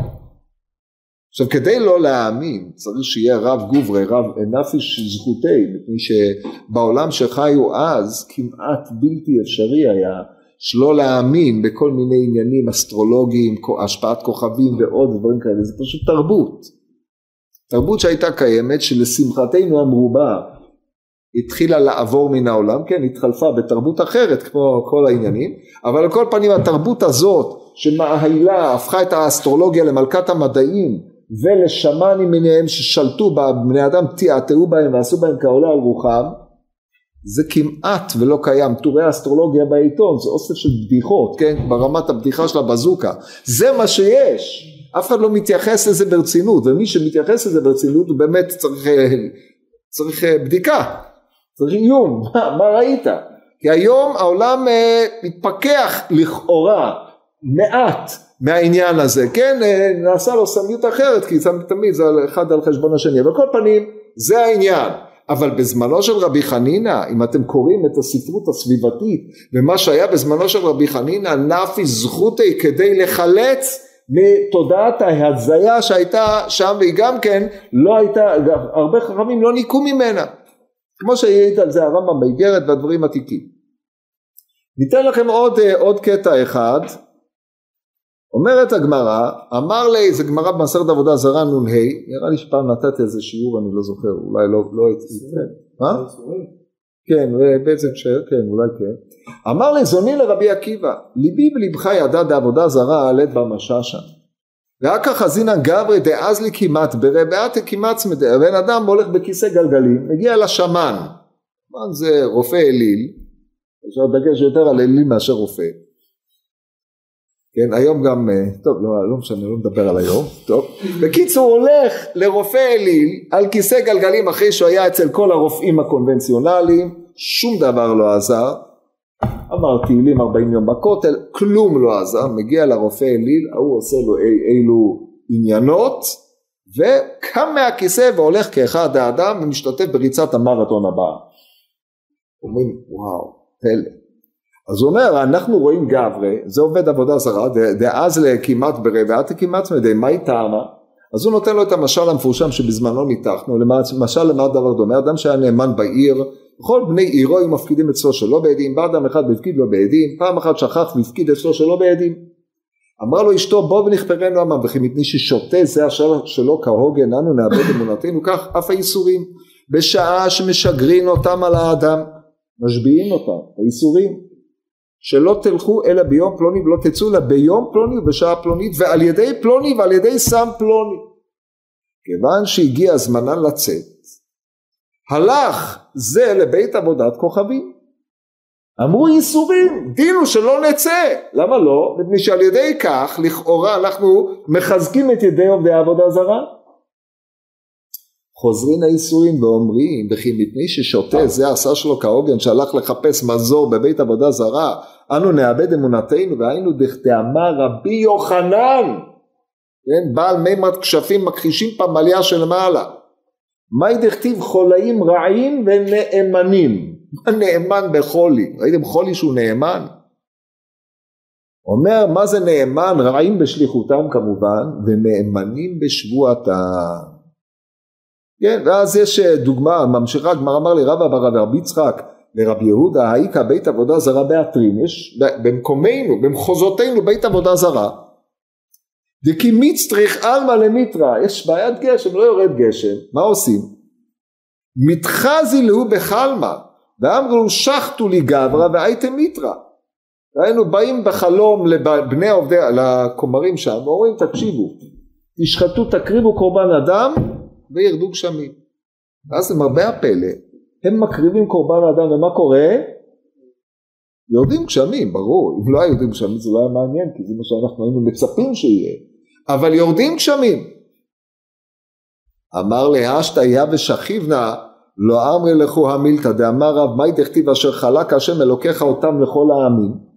עכשיו כדי לא להאמין צריך שיהיה רב גוברי, רב נפיש זכותי, מפני שבעולם שחיו אז כמעט בלתי אפשרי היה שלא להאמין בכל מיני עניינים אסטרולוגיים, השפעת כוכבים ועוד דברים כאלה, זה פשוט תרבות. תרבות שהייתה קיימת שלשמחתנו המרובה התחילה לעבור מן העולם, כן, התחלפה בתרבות אחרת כמו כל העניינים, אבל על כל פנים התרבות הזאת שמאהילה, הפכה את האסטרולוגיה למלכת המדעים ולשמאנים מיניהם ששלטו בבני אדם תיעתעו בהם ועשו בהם כעולה על רוחם זה כמעט ולא קיים. טורי אסטרולוגיה בעיתון זה אוסף של בדיחות כן? ברמת הבדיחה של הבזוקה. זה מה שיש. אף אחד לא מתייחס לזה ברצינות ומי שמתייחס לזה ברצינות הוא באמת צריך, צריך בדיקה. צריך איום מה, מה ראית? כי היום העולם אה, מתפכח לכאורה מעט מהעניין הזה, כן, אה, נעשה לו סמיות אחרת, כי תמיד זה אחד על חשבון השני, אבל כל פנים זה העניין, אבל בזמנו של רבי חנינא, אם אתם קוראים את הספרות הסביבתית ומה שהיה בזמנו של רבי חנינא, נפי זכותי כדי לחלץ מתודעת ההזיה שהייתה שם והיא גם כן לא הייתה, הרבה חכמים לא ניקו ממנה, כמו שהעיד על זה הרמב"ם באיגרת והדברים עתיקים. ניתן לכם עוד, אה, עוד קטע אחד אומרת הגמרא, אמר לי, זה גמרא במסכת עבודה זרה נ"ה, נראה לי שפעם נתתי איזה שיעור, אני לא זוכר, אולי לא, לא הייתי, מה? כן, בעצם ש... כן, אולי כן. אמר לי, זוני לרבי עקיבא, ליבי ולבך ידע דעבודה זרה עלת במשאשא. ואכא חזינא גברי דאז לי כמעט ברבעתי כמעט צמדי, הבן אדם הולך בכיסא גלגלים, מגיע לשמן, זה רופא אליל, יש לו דגש יותר על אליל מאשר רופא. כן, היום גם, אה, טוב, לא, לא משנה, לא מדבר על היום, טוב. בקיצור, הוא הולך לרופא אליל על כיסא גלגלים אחרי שהוא היה אצל כל הרופאים הקונבנציונליים, שום דבר לא עזר. אמר תהילים 40 יום בכותל, כלום לא עזר, מגיע לרופא אליל, ההוא עושה לו אי, אילו עניינות, וקם מהכיסא והולך כאחד האדם ומשתתף בריצת המרתון הבאה. אומרים וואו פלא. אז הוא אומר אנחנו רואים גברי זה עובד עבודה זרה דאז לכמעט ברבע כמעט מדי מהי טעמה? אז הוא נותן לו את המשל המפורשם שבזמנו ניתחנו למשל למה דבר דומה אדם שהיה נאמן בעיר כל בני עירו היו מפקידים אצלו שלא בעדים בא אדם אחד והפקיד לו בעדים פעם אחת שכח והפקיד אצלו שלא בעדים. אמרה לו אשתו בוא ונכפרנו עמם וכי מפני ששותה זה אשר שלא כהוגן אנו נאבד אמונתנו כך אף האיסורים בשעה שמשגרין אותם על האדם משביעים אותם האיסורים שלא תלכו אלא ביום פלוני ולא תצאו אלא ביום פלוני ובשעה פלונית ועל ידי פלוני ועל ידי סם פלוני. כיוון שהגיע זמנן לצאת הלך זה לבית עבודת כוכבים. אמרו ייסורים דין הוא שלא נצא. למה לא? מפני שעל ידי כך לכאורה אנחנו מחזקים את ידי עובדי העבודה זרה חוזרים האיסורים ואומרים וכי מפני ששותה זה עשה שלו כהוגן שהלך לחפש מזור בבית עבודה זרה אנו נאבד אמונתנו והיינו דאמר רבי יוחנן. כן, בעל מימד כשפים מכחישים פמליה של מעלה. מהי דכתיב חולאים רעים ונאמנים? נאמן בחולי? ראיתם חולי שהוא נאמן? אומר מה זה נאמן? רעים בשליחותם כמובן ונאמנים בשבועתם כן, ואז יש אה, דוגמה, ממשיכה הגמרא אמר לי רבא בר רבי יצחק לרבי יהודה, האיכא בית עבודה זרה באתרים, יש במקומנו, במחוזותינו בית עבודה זרה, דכי מצטריך עלמא למיטרא, יש בעיית גשם, לא יורד גשם, מה עושים? מתחזי להו בחלמא, ואמרו שחטו לי גברא והייתם מיטרא. היינו באים בחלום לבני עובדי, לכומרים שם, ואומרים תקשיבו, תשחטו תקריבו קורבן אדם וירדו גשמים. ואז למרבה הפלא, הם מקריבים קורבן האדם ומה קורה? יורדים גשמים, ברור, אם לא היו יורדים גשמים זה לא היה מעניין, כי זה מה שאנחנו היינו מצפים שיהיה, אבל יורדים גשמים. אמר להשתיה ושכיבנה לא אמרי לכו המילתא דאמר רב מאי דכתיב אשר חלק השם אלוקיך אותם לכל העמים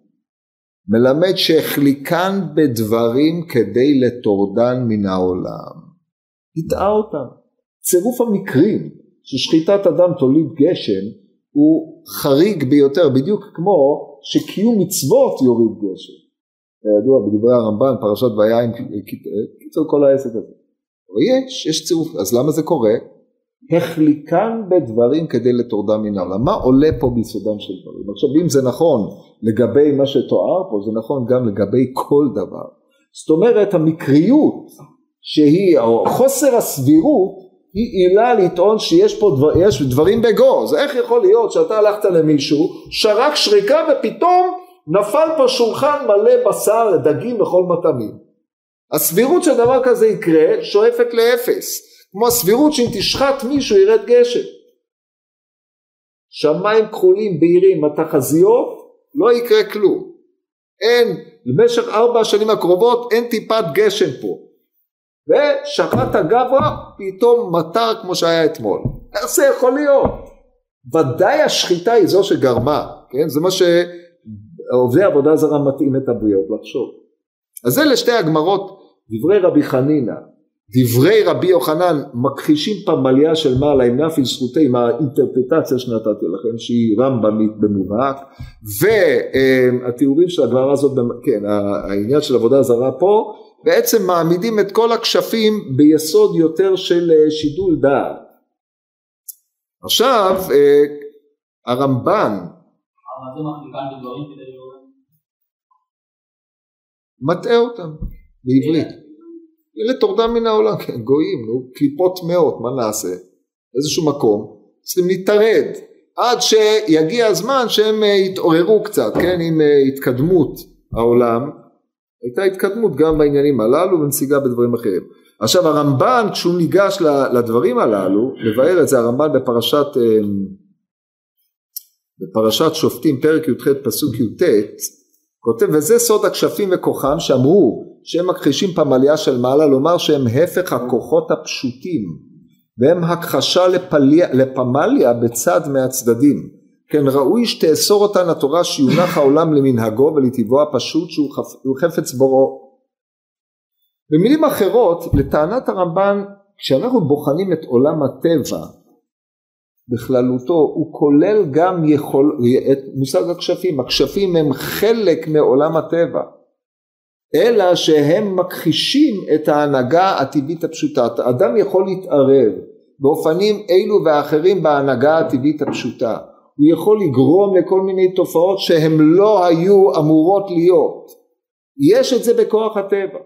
מלמד שהחליקן בדברים כדי לטורדן מן העולם. הטעה אותם. צירוף המקרים ששחיטת אדם תוליד גשם הוא חריג ביותר בדיוק כמו שקיום מצוות יוריד גשם. כידוע בדברי הרמב"ן פרשת ויין קיצור כל העסק הזה. יש, יש צירוף, אז למה זה קורה? החליקן בדברים כדי לטורדם מן העולם. מה עולה פה ביסודם של דברים? עכשיו אם זה נכון לגבי מה שתואר פה, זה נכון גם לגבי כל דבר. זאת אומרת המקריות שהיא, או חוסר הסבירות היא עילה לטעון שיש פה דבר, יש דברים בגו, איך יכול להיות שאתה הלכת למישהו, שרק שריקה ופתאום נפל פה שולחן מלא בשר, דגים וכל מטעמים. הסבירות שדבר כזה יקרה שואפת לאפס, כמו הסבירות שאם תשחט מישהו ירד גשם. שמיים כחולים בהירים, התחזיות, לא יקרה כלום. אין, במשך ארבע השנים הקרובות אין טיפת גשם פה. ושחט הגברא פתאום מטר כמו שהיה אתמול. איך זה יכול להיות? ודאי השחיטה היא זו שגרמה, כן? זה מה שעובדי עבודה זרה מתאים את הבריות לחשוב. אז אלה שתי הגמרות, דברי רבי חנינא, דברי רבי יוחנן מכחישים פמליה של מעלה עם נפיל זכותי עם האינטרפטציה שנתתי לכם שהיא רמב"מית במובהק והתיאורים של הגמרא הזאת, כן העניין של עבודה זרה פה בעצם מעמידים את כל הכשפים ביסוד יותר של אה, שידול דעת. עכשיו אה, הרמב"ן מטעה אותם בעברית. אלה תורדם מן העולם, כן, גויים, נו, קליפות טמאות, מה נעשה? איזשהו מקום, צריכים להתערד עד שיגיע הזמן שהם אה, יתעוררו קצת, כן, עם התקדמות העולם הייתה התקדמות גם בעניינים הללו ונסיגה בדברים אחרים. עכשיו הרמב"ן כשהוא ניגש לדברים הללו, לבאר את זה הרמב"ן בפרשת, אמ, בפרשת שופטים פרק י"ח פסוק י"ט כותב וזה סוד הכשפים וכוחם שאמרו שהם מכחישים פמליה של מעלה לומר שהם הפך הכוחות הפשוטים והם הכחשה לפליה, לפמליה בצד מהצדדים כן ראוי שתאסור אותן התורה שיונח העולם למנהגו ולטבעו הפשוט שהוא חפ... חפץ בוראו. במילים אחרות לטענת הרמב"ן כשאנחנו בוחנים את עולם הטבע בכללותו, הוא כולל גם יכול, את מושג הכשפים, הכשפים הם חלק מעולם הטבע, אלא שהם מכחישים את ההנהגה הטבעית הפשוטה. אדם יכול להתערב באופנים אלו ואחרים בהנהגה הטבעית הפשוטה. הוא יכול לגרום לכל מיני תופעות שהן לא היו אמורות להיות. יש את זה בכוח הטבע.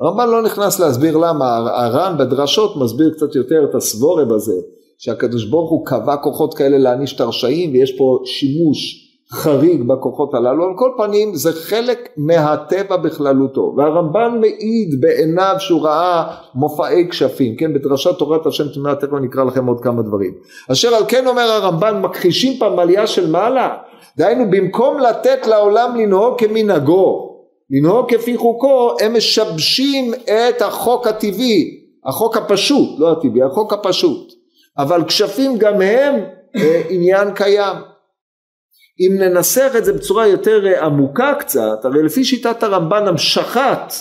הרמב"ן לא נכנס להסביר למה, הר"ן בדרשות מסביר קצת יותר את הסבורב הזה, שהקדוש ברוך הוא קבע כוחות כאלה להעניש את הרשעים ויש פה שימוש חריג בכוחות הללו, על כל פנים זה חלק מהטבע בכללותו, והרמב"ן מעיד בעיניו שהוא ראה מופעי כשפים, כן, בדרשת תורת השם תמימה, תכף אני אקרא לכם עוד כמה דברים. אשר על כן אומר הרמב"ן, מכחישים פעם עלייה של מעלה, דהיינו במקום לתת לעולם לנהוג כמנהגו, לנהוג כפי חוקו, הם משבשים את החוק הטבעי, החוק הפשוט, לא הטבעי, החוק הפשוט, אבל כשפים גם הם אה, עניין קיים. אם ננסח את זה בצורה יותר אה, עמוקה קצת, הרי לפי שיטת הרמב"ן המשכת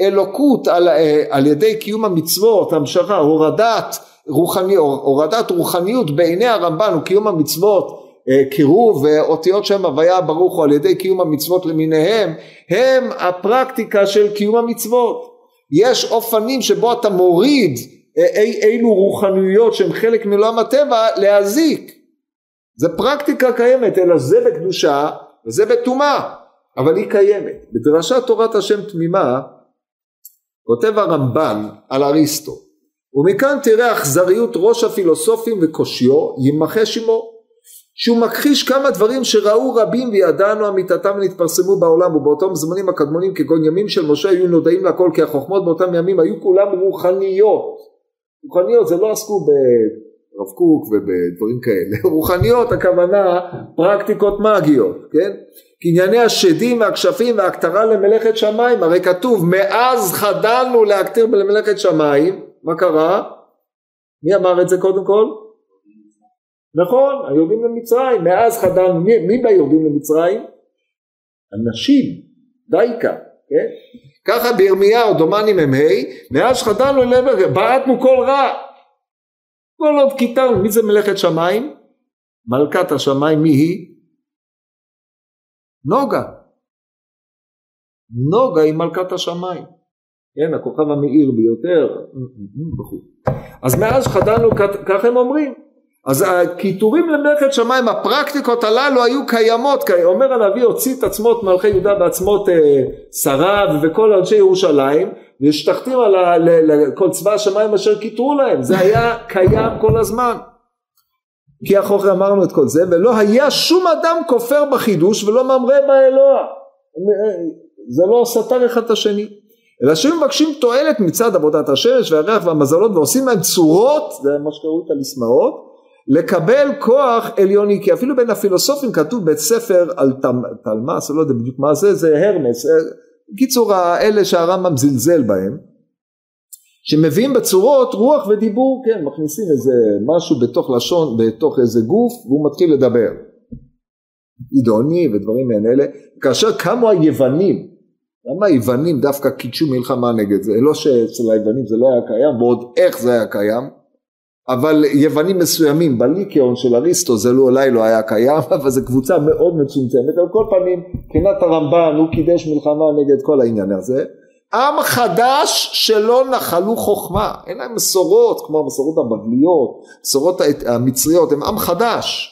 אלוקות על, אה, על ידי קיום המצוות, המשכה, הורדת, רוחני, הורדת רוחניות בעיני הרמב"ן וקיום המצוות, אה, קירוב ואותיות שם הוויה ברוך הוא על ידי קיום המצוות למיניהם, הם הפרקטיקה של קיום המצוות. יש אופנים שבו אתה מוריד אי, אילו רוחניות שהן חלק מעולם הטבע להזיק זה פרקטיקה קיימת, אלא זה בקדושה וזה בטומאה, אבל היא קיימת. בדרשת תורת השם תמימה כותב הרמב"ן על אריסטו, ומכאן תראה אכזריות ראש הפילוסופים וקושיו, יימחה שמו. שהוא מכחיש כמה דברים שראו רבים וידענו אמיתתם ונתפרסמו בעולם ובאותם זמנים הקדמונים כגון ימים של משה היו נודעים לכל כי החוכמות באותם ימים היו כולם רוחניות רוחניות זה לא עסקו הרב קוק ובדברים כאלה. רוחניות הכוונה פרקטיקות מגיות, כן? קנייני השדים והכשפים והכתרה למלאכת שמיים, הרי כתוב מאז חדלנו להכתיר למלאכת שמיים, מה קרה? מי אמר את זה קודם כל? נכון, היורדים למצרים, מאז חדלנו, מי, מי ביורדים למצרים? הנשים, דייקה, כן? ככה בירמיהו דומני מ"ה, מאז חדלנו בעטנו כל רע כל עוד קיטרנו, מי זה מלאכת שמיים? מלכת השמיים, מי היא? נוגה. נוגה היא מלכת השמיים. כן, הכוכב המאיר ביותר, אז מאז חדלנו, כך הם אומרים. אז הקיטורים למלאכת שמיים, הפרקטיקות הללו היו קיימות, אומר הנביא הוציא את עצמות מלכי יהודה בעצמות אה, שריו וכל אנשי ירושלים, והשתחתים על כל צבא השמיים אשר קיטרו להם, זה היה קיים כל הזמן. כי אחרי אמרנו את כל זה, ולא היה שום אדם כופר בחידוש ולא ממרה באלוה. זה לא סתר אחד את השני. אלא שהם מבקשים תועלת מצד עבודת השמש והריח והמזלות ועושים להם צורות, זה מה שקראו את הלסמאות, לקבל כוח עליוני, כי אפילו בין הפילוסופים כתוב בית ספר על תלמס, לא יודע בדיוק מה זה, זה הרמס, בקיצור האלה שהרמב"ם זלזל בהם שמביאים בצורות רוח ודיבור כן מכניסים איזה משהו בתוך לשון בתוך איזה גוף והוא מתחיל לדבר. עידוני ודברים מעין אלה. כאשר קמו היוונים למה היוונים דווקא קידשו מלחמה נגד זה. לא שאצל היוונים זה לא היה קיים ועוד איך זה היה קיים אבל יוונים מסוימים בליקיון של אריסטו זה לא, אולי לא היה קיים אבל זו קבוצה מאוד מצומצמת על כל פנים מבחינת הרמב"ן הוא קידש מלחמה נגד כל העניין הזה. עם חדש שלא נחלו חוכמה. אין להם מסורות כמו המסורות הבבליות מסורות המצריות הם עם חדש.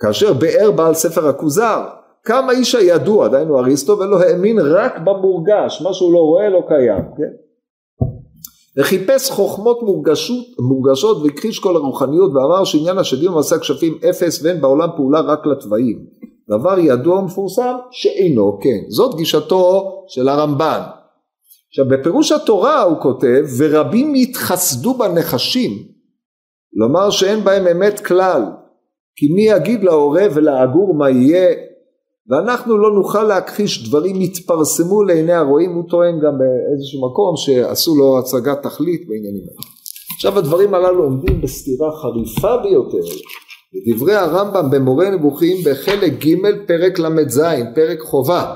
כאשר באר בעל ספר הכוזר כמה איש הידוע דהיינו אריסטו ולא האמין רק במורגש מה שהוא לא רואה לא קיים כן וחיפש חוכמות מורגשות, מורגשות והכחיש כל הרוחניות ואמר שעניין השדים ומעשה הכשפים אפס ואין בעולם פעולה רק לתוואים. דבר ידוע ומפורסם שאינו כן. זאת גישתו של הרמב"ן. עכשיו בפירוש התורה הוא כותב ורבים יתחסדו בנחשים לומר שאין בהם אמת כלל כי מי יגיד להורה ולעגור מה יהיה ואנחנו לא נוכל להכחיש דברים יתפרסמו לעיני הרואים, הוא טוען גם באיזשהו מקום שעשו לו הצגת תכלית בעניינים האלה. עכשיו הדברים הללו עומדים בסתירה חריפה ביותר לדברי הרמב"ם במורה נבוכים בחלק ג' פרק ל"ז, פרק חובה.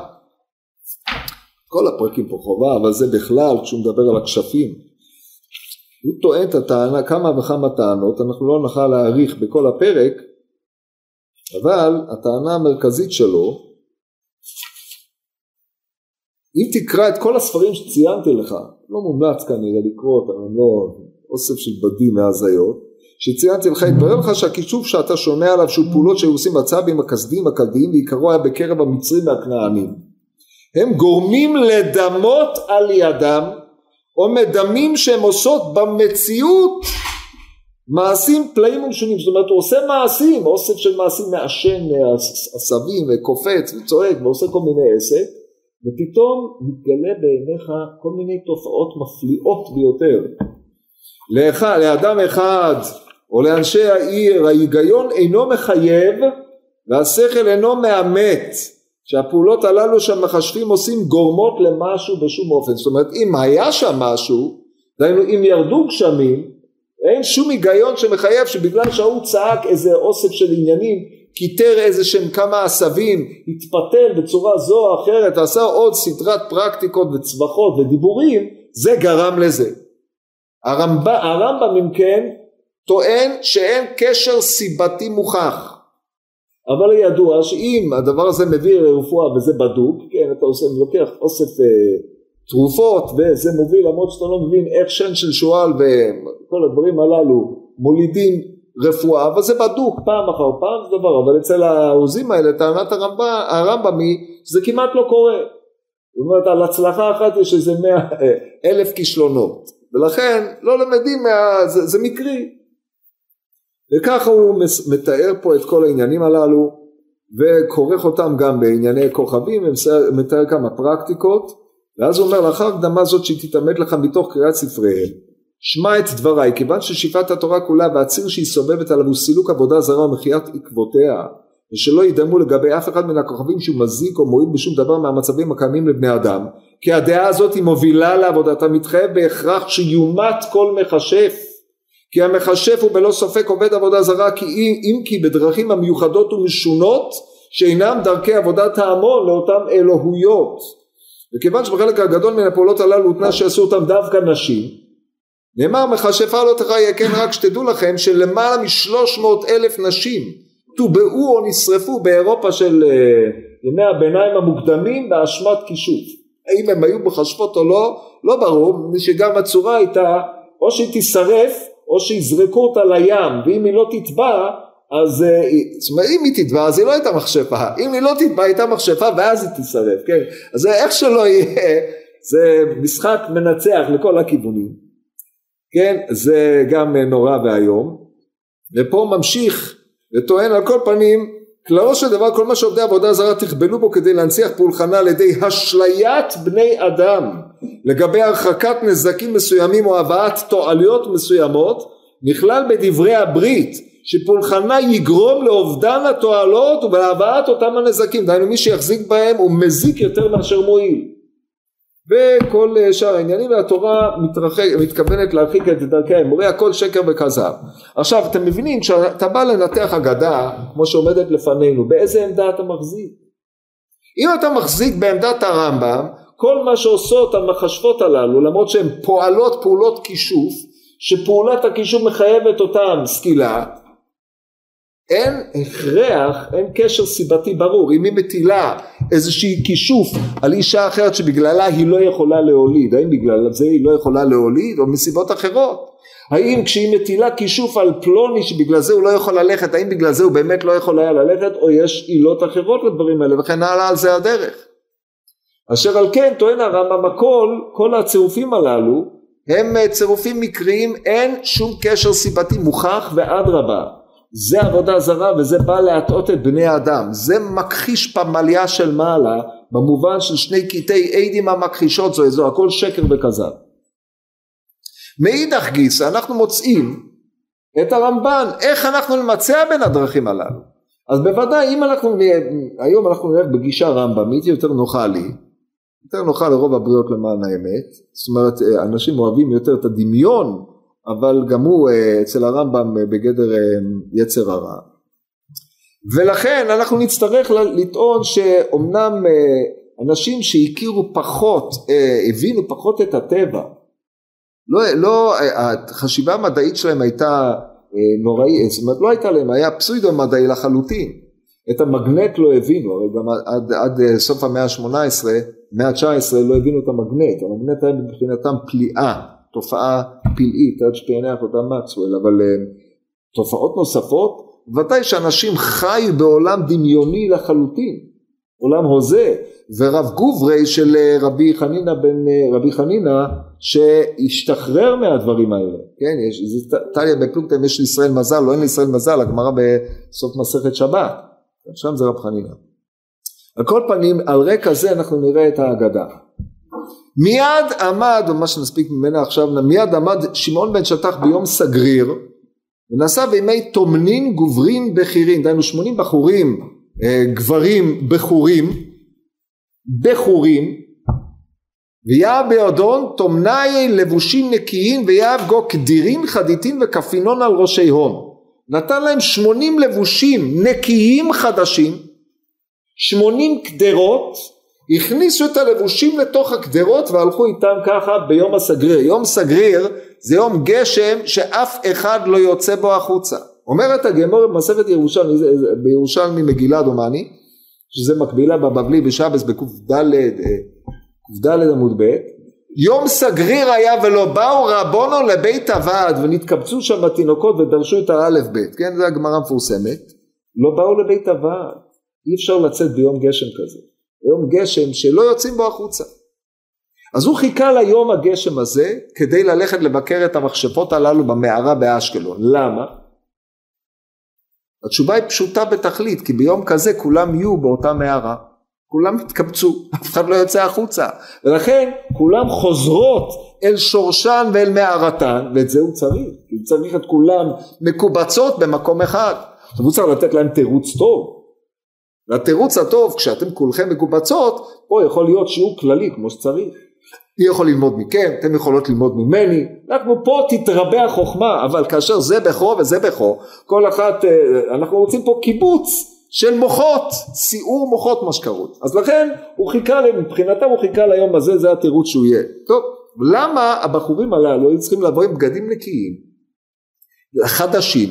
כל הפרקים פה חובה, אבל זה בכלל כשהוא מדבר על הכשפים. הוא טוען את הטענה, כמה וכמה טענות, אנחנו לא נוכל להאריך בכל הפרק, אבל הטענה המרכזית שלו, אם תקרא את כל הספרים שציינתי לך, לא מומלץ כנראה לקרוא אותם, הם לא אוסף של בדים מהזיות, שציינתי לך, התברר לך שהכישוף שאתה שומע עליו שהוא פעולות שהיו עושים בצבים הכסדים הכלדיים ועיקרו היה בקרב המצרים והכנענים. הם גורמים לדמות על ידם או מדמים שהם עושות במציאות מעשים פלאים ומשונים, זאת אומרת הוא עושה מעשים, אוסף של מעשים מעשן עשבים וקופץ וצועק ועושה כל מיני עסק ופתאום מתגלה בעיניך כל מיני תופעות מפליאות ביותר. לאחד, לאדם אחד או לאנשי העיר ההיגיון אינו מחייב והשכל אינו מאמת שהפעולות הללו שהמחשבים עושים גורמות למשהו בשום אופן זאת אומרת אם היה שם משהו דהיינו אם ירדו גשמים אין שום היגיון שמחייב שבגלל שההוא צעק איזה אוסף של עניינים כיתר איזה שהם כמה עשבים התפתל בצורה זו או אחרת עשה עוד סדרת פרקטיקות וצווחות ודיבורים זה גרם לזה. הרמב"ם, הרמב"ם אם כן טוען שאין קשר סיבתי מוכח. אבל ידוע שאם הדבר הזה מביא לרפואה וזה בדוק, כן, אתה עושה, לוקח אוסף אה, תרופות וזה מוביל למרות שאתה לא מבין איך שן של שועל וכל הדברים הללו מולידים רפואה, אבל זה בדוק פעם אחר פעם זה דבר, אבל אצל העוזים האלה טענת הרמב"ם, הרמב"ם היא שזה כמעט לא קורה. זאת אומרת על הצלחה אחת יש איזה מאה אה, אלף כישלונות. ולכן לא למדים, מה, זה, זה מקרי. וככה הוא מתאר פה את כל העניינים הללו וכורך אותם גם בענייני כוכבים ומתאר כמה פרקטיקות ואז הוא אומר לאחר הקדמה זאת שהיא תתעמד לך מתוך קריאת ספריהם שמע את דבריי כיוון ששיפת התורה כולה והציר שהיא סובבת עליו הוא סילוק עבודה זרה ומחיית עקבותיה ושלא ידמו לגבי אף אחד מן הכוכבים שהוא מזיק או מועיל בשום דבר מהמצבים הקיימים לבני אדם כי הדעה הזאת היא מובילה לעבודתה מתחייב בהכרח שיומת כל מכשף כי המכשף הוא בלא ספק עובד עבודה זרה כי אם, אם כי בדרכים המיוחדות ומשונות שאינם דרכי עבודת ההמון לאותן אלוהויות וכיוון שבחלק הגדול מן הפעולות הללו הותנה שיעשו אותם דווקא נשים נאמר מכשפה לא תחיה כן רק שתדעו לכם שלמעלה משלוש מאות אלף נשים טובעו או נשרפו באירופה של uh, ימי הביניים המוקדמים באשמת כישוף. האם הם היו מכשפות או לא? לא ברור שגם הצורה הייתה או שהיא תישרף או שיזרקו אותה לים ואם היא לא תטבע אז אה, זאת אומרת אם היא תטבע אז היא לא הייתה מכשפה. אם היא לא תטבע הייתה מכשפה ואז היא תישרף כן? אז איך שלא יהיה זה משחק מנצח לכל הכיוונים כן? זה גם נורא ואיום. ופה ממשיך וטוען על כל פנים כללו של דבר כל מה שעובדי עבודה זרה תכבלו בו כדי להנציח פולחנה על ידי אשליית בני אדם לגבי הרחקת נזקים מסוימים או הבאת תועלויות מסוימות נכלל בדברי הברית שפולחנה יגרום לאובדן התועלות ולהבאת אותם הנזקים. דהיינו מי שיחזיק בהם הוא מזיק יותר מאשר מועיל. וכל שאר העניינים והתורה מתרחק, מתכוונת להרחיק את דרכי האמורי הכל שקר וכזב. עכשיו אתם מבינים כשאתה בא לנתח אגדה כמו שעומדת לפנינו באיזה עמדה אתה מחזיק? אם אתה מחזיק בעמדת הרמב"ם כל מה שעושות המחשבות הללו למרות שהן פועלות פעולות כישוף שפעולת הכישוף מחייבת אותן סקילה אין הכרח, אין קשר סיבתי ברור. אם היא מטילה איזושהי כישוף על אישה אחרת שבגללה היא לא יכולה להוליד האם בגלל זה היא לא יכולה להוליד או מסיבות אחרות? האם כשהיא מטילה כישוף על פלוני שבגלל זה הוא לא יכול ללכת האם בגלל זה הוא באמת לא יכול היה ללכת או יש עילות אחרות לדברים האלה וכן הלאה על זה הדרך. אשר על כן טוען הרמב"ם הכל כל הצירופים הללו הם צירופים מקריים אין שום קשר סיבתי מוכח ואדרבה זה עבודה זרה וזה בא להטעות את בני האדם. זה מכחיש פמליה של מעלה במובן של שני קטעי עדים המכחישות זו איזו הכל שקר וכזב. מאידך גיסא אנחנו מוצאים את הרמב"ן איך אנחנו נמצא בין הדרכים הללו. אז בוודאי אם אנחנו נהיה היום אנחנו נלך בגישה רמב"מית יותר נוחה לי. יותר נוחה לרוב הבריות למען האמת. זאת אומרת אנשים אוהבים יותר את הדמיון אבל גם הוא אה, אצל הרמב"ם אה, בגדר אה, יצר הרע. ולכן אנחנו נצטרך לטעון שאומנם אנשים שהכירו פחות, הבינו פחות את הטבע לא, לא, החשיבה המדעית שלהם הייתה נוראית, זאת אומרת לא הייתה להם, היה פסוידו מדעי לחלוטין. את המגנט לא הבינו, הרי גם עד, עד סוף המאה ה-18, מאה ה-19 לא הבינו את המגנט, המגנט היה מבחינתם פליאה, תופעה פלאית, עד שפענח אותה מקסואל, אבל תופעות נוספות, ודאי שאנשים חיו בעולם דמיוני לחלוטין, עולם הוזה, ורב גוברי של אה, רבי חנינא בן אה, רבי חנינא שהשתחרר מהדברים האלה, כן, יש, זה טליה בפלוגתא יש לישראל מזל, לא אין לישראל מזל, הגמרא בסוף מסכת שבת, שם זה רב חנינא. על כל פנים, על רקע זה אנחנו נראה את ההגדה. מיד עמד, או מה שנספיק ממנה עכשיו, מיד עמד שמעון בן שטח ביום סגריר, ונעשה בימי תומנין גוברין בכירין, דהיינו שמונים בחורים, אה, גברים בחורים, בחורים, ויהב בידון תומנאי לבושים נקיים ויהב גו קדירין חדיתין וכפינון על ראשי הון. נתן להם שמונים לבושים נקיים חדשים, שמונים קדרות, הכניסו את הלבושים לתוך הקדרות והלכו איתם ככה ביום הסגריר. יום סגריר זה יום גשם שאף אחד לא יוצא בו החוצה. אומרת הגמור במסכת ירושלמי, בירושלמי מגילה דומני, שזה מקבילה בבבלי בשבס בק"ד, ק"ד עמוד ב', יום סגריר היה ולא באו רבונו לבית הוועד ונתקבצו שם התינוקות ודרשו את האלף בית, כן, זו הגמרא המפורסמת, לא באו לבית הוועד, אי אפשר לצאת ביום גשם כזה, ביום גשם שלא יוצאים בו החוצה. אז הוא חיכה ליום הגשם הזה כדי ללכת לבקר את המכשפות הללו במערה באשקלון, למה? התשובה היא פשוטה בתכלית, כי ביום כזה כולם יהיו באותה מערה. כולם יתקבצו, אף אחד לא יוצא החוצה. ולכן כולם חוזרות אל שורשן ואל מערתן, ואת זה הוא צריך. הוא צריך את כולם מקובצות במקום אחד. עכשיו הוא צריך לתת להם תירוץ טוב. והתירוץ הטוב, כשאתם כולכם מקובצות, פה יכול להיות שיעור כללי כמו שצריך. אני יכול ללמוד מכם, אתם יכולות ללמוד ממני, אנחנו פה תתרבה החוכמה, אבל כאשר זה בכו וזה בכו, כל אחת, אה, אנחנו רוצים פה קיבוץ של מוחות, סיעור מוחות מה שקרוי. אז לכן הוא חיכה, מבחינתם הוא חיכה ליום הזה, זה התירוץ שהוא יהיה. טוב, למה הבחורים הללו היו צריכים לבוא עם בגדים נקיים, חדשים,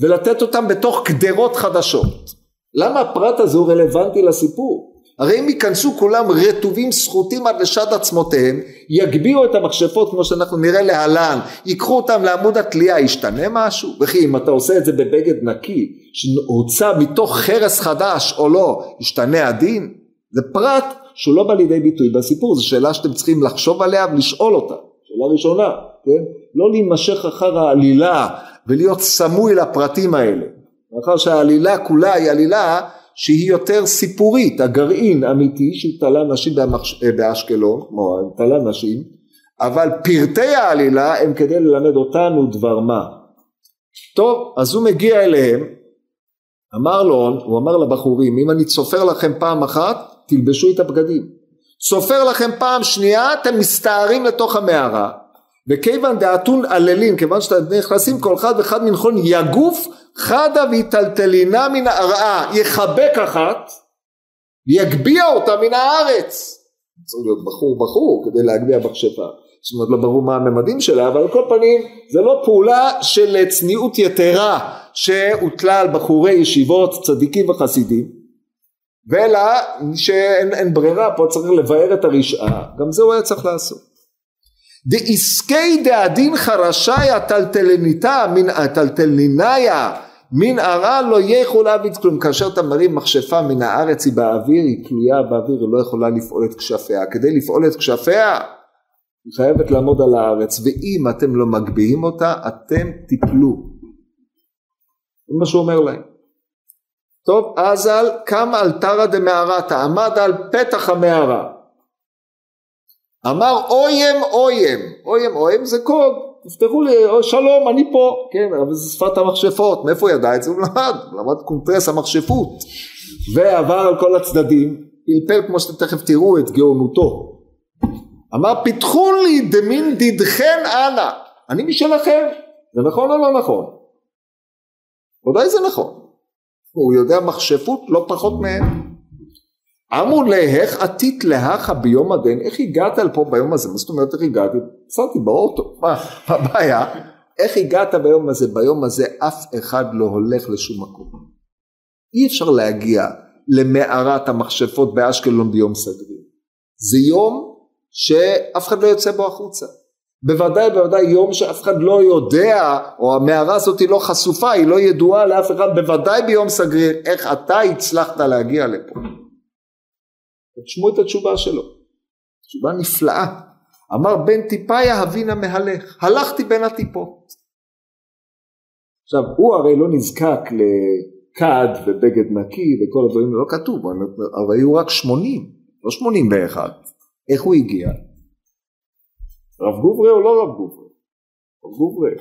ולתת אותם בתוך קדרות חדשות? למה הפרט הזה הוא רלוונטי לסיפור? הרי אם ייכנסו כולם רטובים סחוטים עד לשד עצמותיהם, יגביהו את המכשפות כמו שאנחנו נראה להלן, ייקחו אותם לעמוד התלייה, ישתנה משהו? וכי אם אתה עושה את זה בבגד נקי, שהוצא מתוך חרס חדש או לא, ישתנה הדין? זה פרט שהוא לא בא לידי ביטוי בסיפור, זו שאלה שאתם צריכים לחשוב עליה ולשאול אותה, שאלה ראשונה, כן? לא להימשך אחר העלילה ולהיות סמוי לפרטים האלה, מאחר שהעלילה כולה היא עלילה שהיא יותר סיפורית, הגרעין אמיתי שהוא תלה נשים במחש... אה, באשקלון, כמו תלה נשים, אבל פרטי העלילה הם כדי ללמד אותנו דבר מה. טוב, אז הוא מגיע אליהם, אמר לו, הוא אמר לבחורים, אם אני צופר לכם פעם אחת, תלבשו את הבגדים. צופר לכם פעם שנייה, אתם מסתערים לתוך המערה. וכיוון דעתון עללים, כיוון שאתם נכנסים כל אחד ואחד מנחון יגוף חדה ויטלטלינה מן הרעה, יחבק אחת ויגביה אותה מן הארץ. צריך להיות בחור בחור כדי להגביה בכשפה. זאת אומרת לא ברור מה הממדים שלה, אבל על כל פנים זה לא פעולה של צניעות יתרה שהוטלה על בחורי ישיבות צדיקים וחסידים, ואלא שאין ברירה, פה צריך לבאר את הרשעה, גם זה הוא היה צריך לעשות. דעסקי דעדין חרשי הטלטלניתה מן הטלטלניניה מן הרע לא יכול להביט כלום. כאשר אתה מרים מכשפה מן הארץ היא באוויר היא תלויה באוויר היא לא יכולה לפעול את כשפיה. כדי לפעול את כשפיה היא חייבת לעמוד על הארץ. ואם אתם לא מגביהים אותה אתם תיפלו זה מה שהוא אומר להם. טוב אז על קם אלתרא דמערתא עמד על פתח המערה אמר אוים אוים, אוים אוים זה קוד, תפתחו לי, או שלום אני פה, כן, אבל זה שפת המכשפות, מאיפה ידע את זה? הוא למד, הוא למד קונטרס המכשפות, ועבר על כל הצדדים, פלפל כמו שאתם תכף תראו את גאונותו. אמר פיתחו לי דמין דידכן אנא, אני משלכם, זה נכון או לא נכון? ודאי זה נכון, הוא יודע מכשפות לא פחות מהם. אמרו להך עתית להכה ביום הדין, איך הגעת לפה ביום הזה? מה זאת אומרת איך הגעתי? נסעתי באוטו, מה הבעיה? איך הגעת ביום הזה? ביום הזה אף אחד לא הולך לשום מקום. אי אפשר להגיע למערת המכשפות באשקלון ביום סגריר. זה יום שאף אחד לא יוצא בו החוצה. בוודאי בוודאי יום שאף אחד לא יודע, או המערה הזאת היא לא חשופה, היא לא ידועה לאף אחד, בוודאי ביום סגריר, איך אתה הצלחת להגיע לפה. תשמעו את התשובה שלו, תשובה נפלאה. אמר בן טיפאיה הבינה מהלך, הלכתי בין הטיפות. עכשיו הוא הרי לא נזקק לכד ובגד נקי וכל הדברים, לא כתוב, אבל היו רק שמונים, לא שמונים ואחד. איך הוא הגיע? רב גוברי או לא רב גוברי? רב גוברי.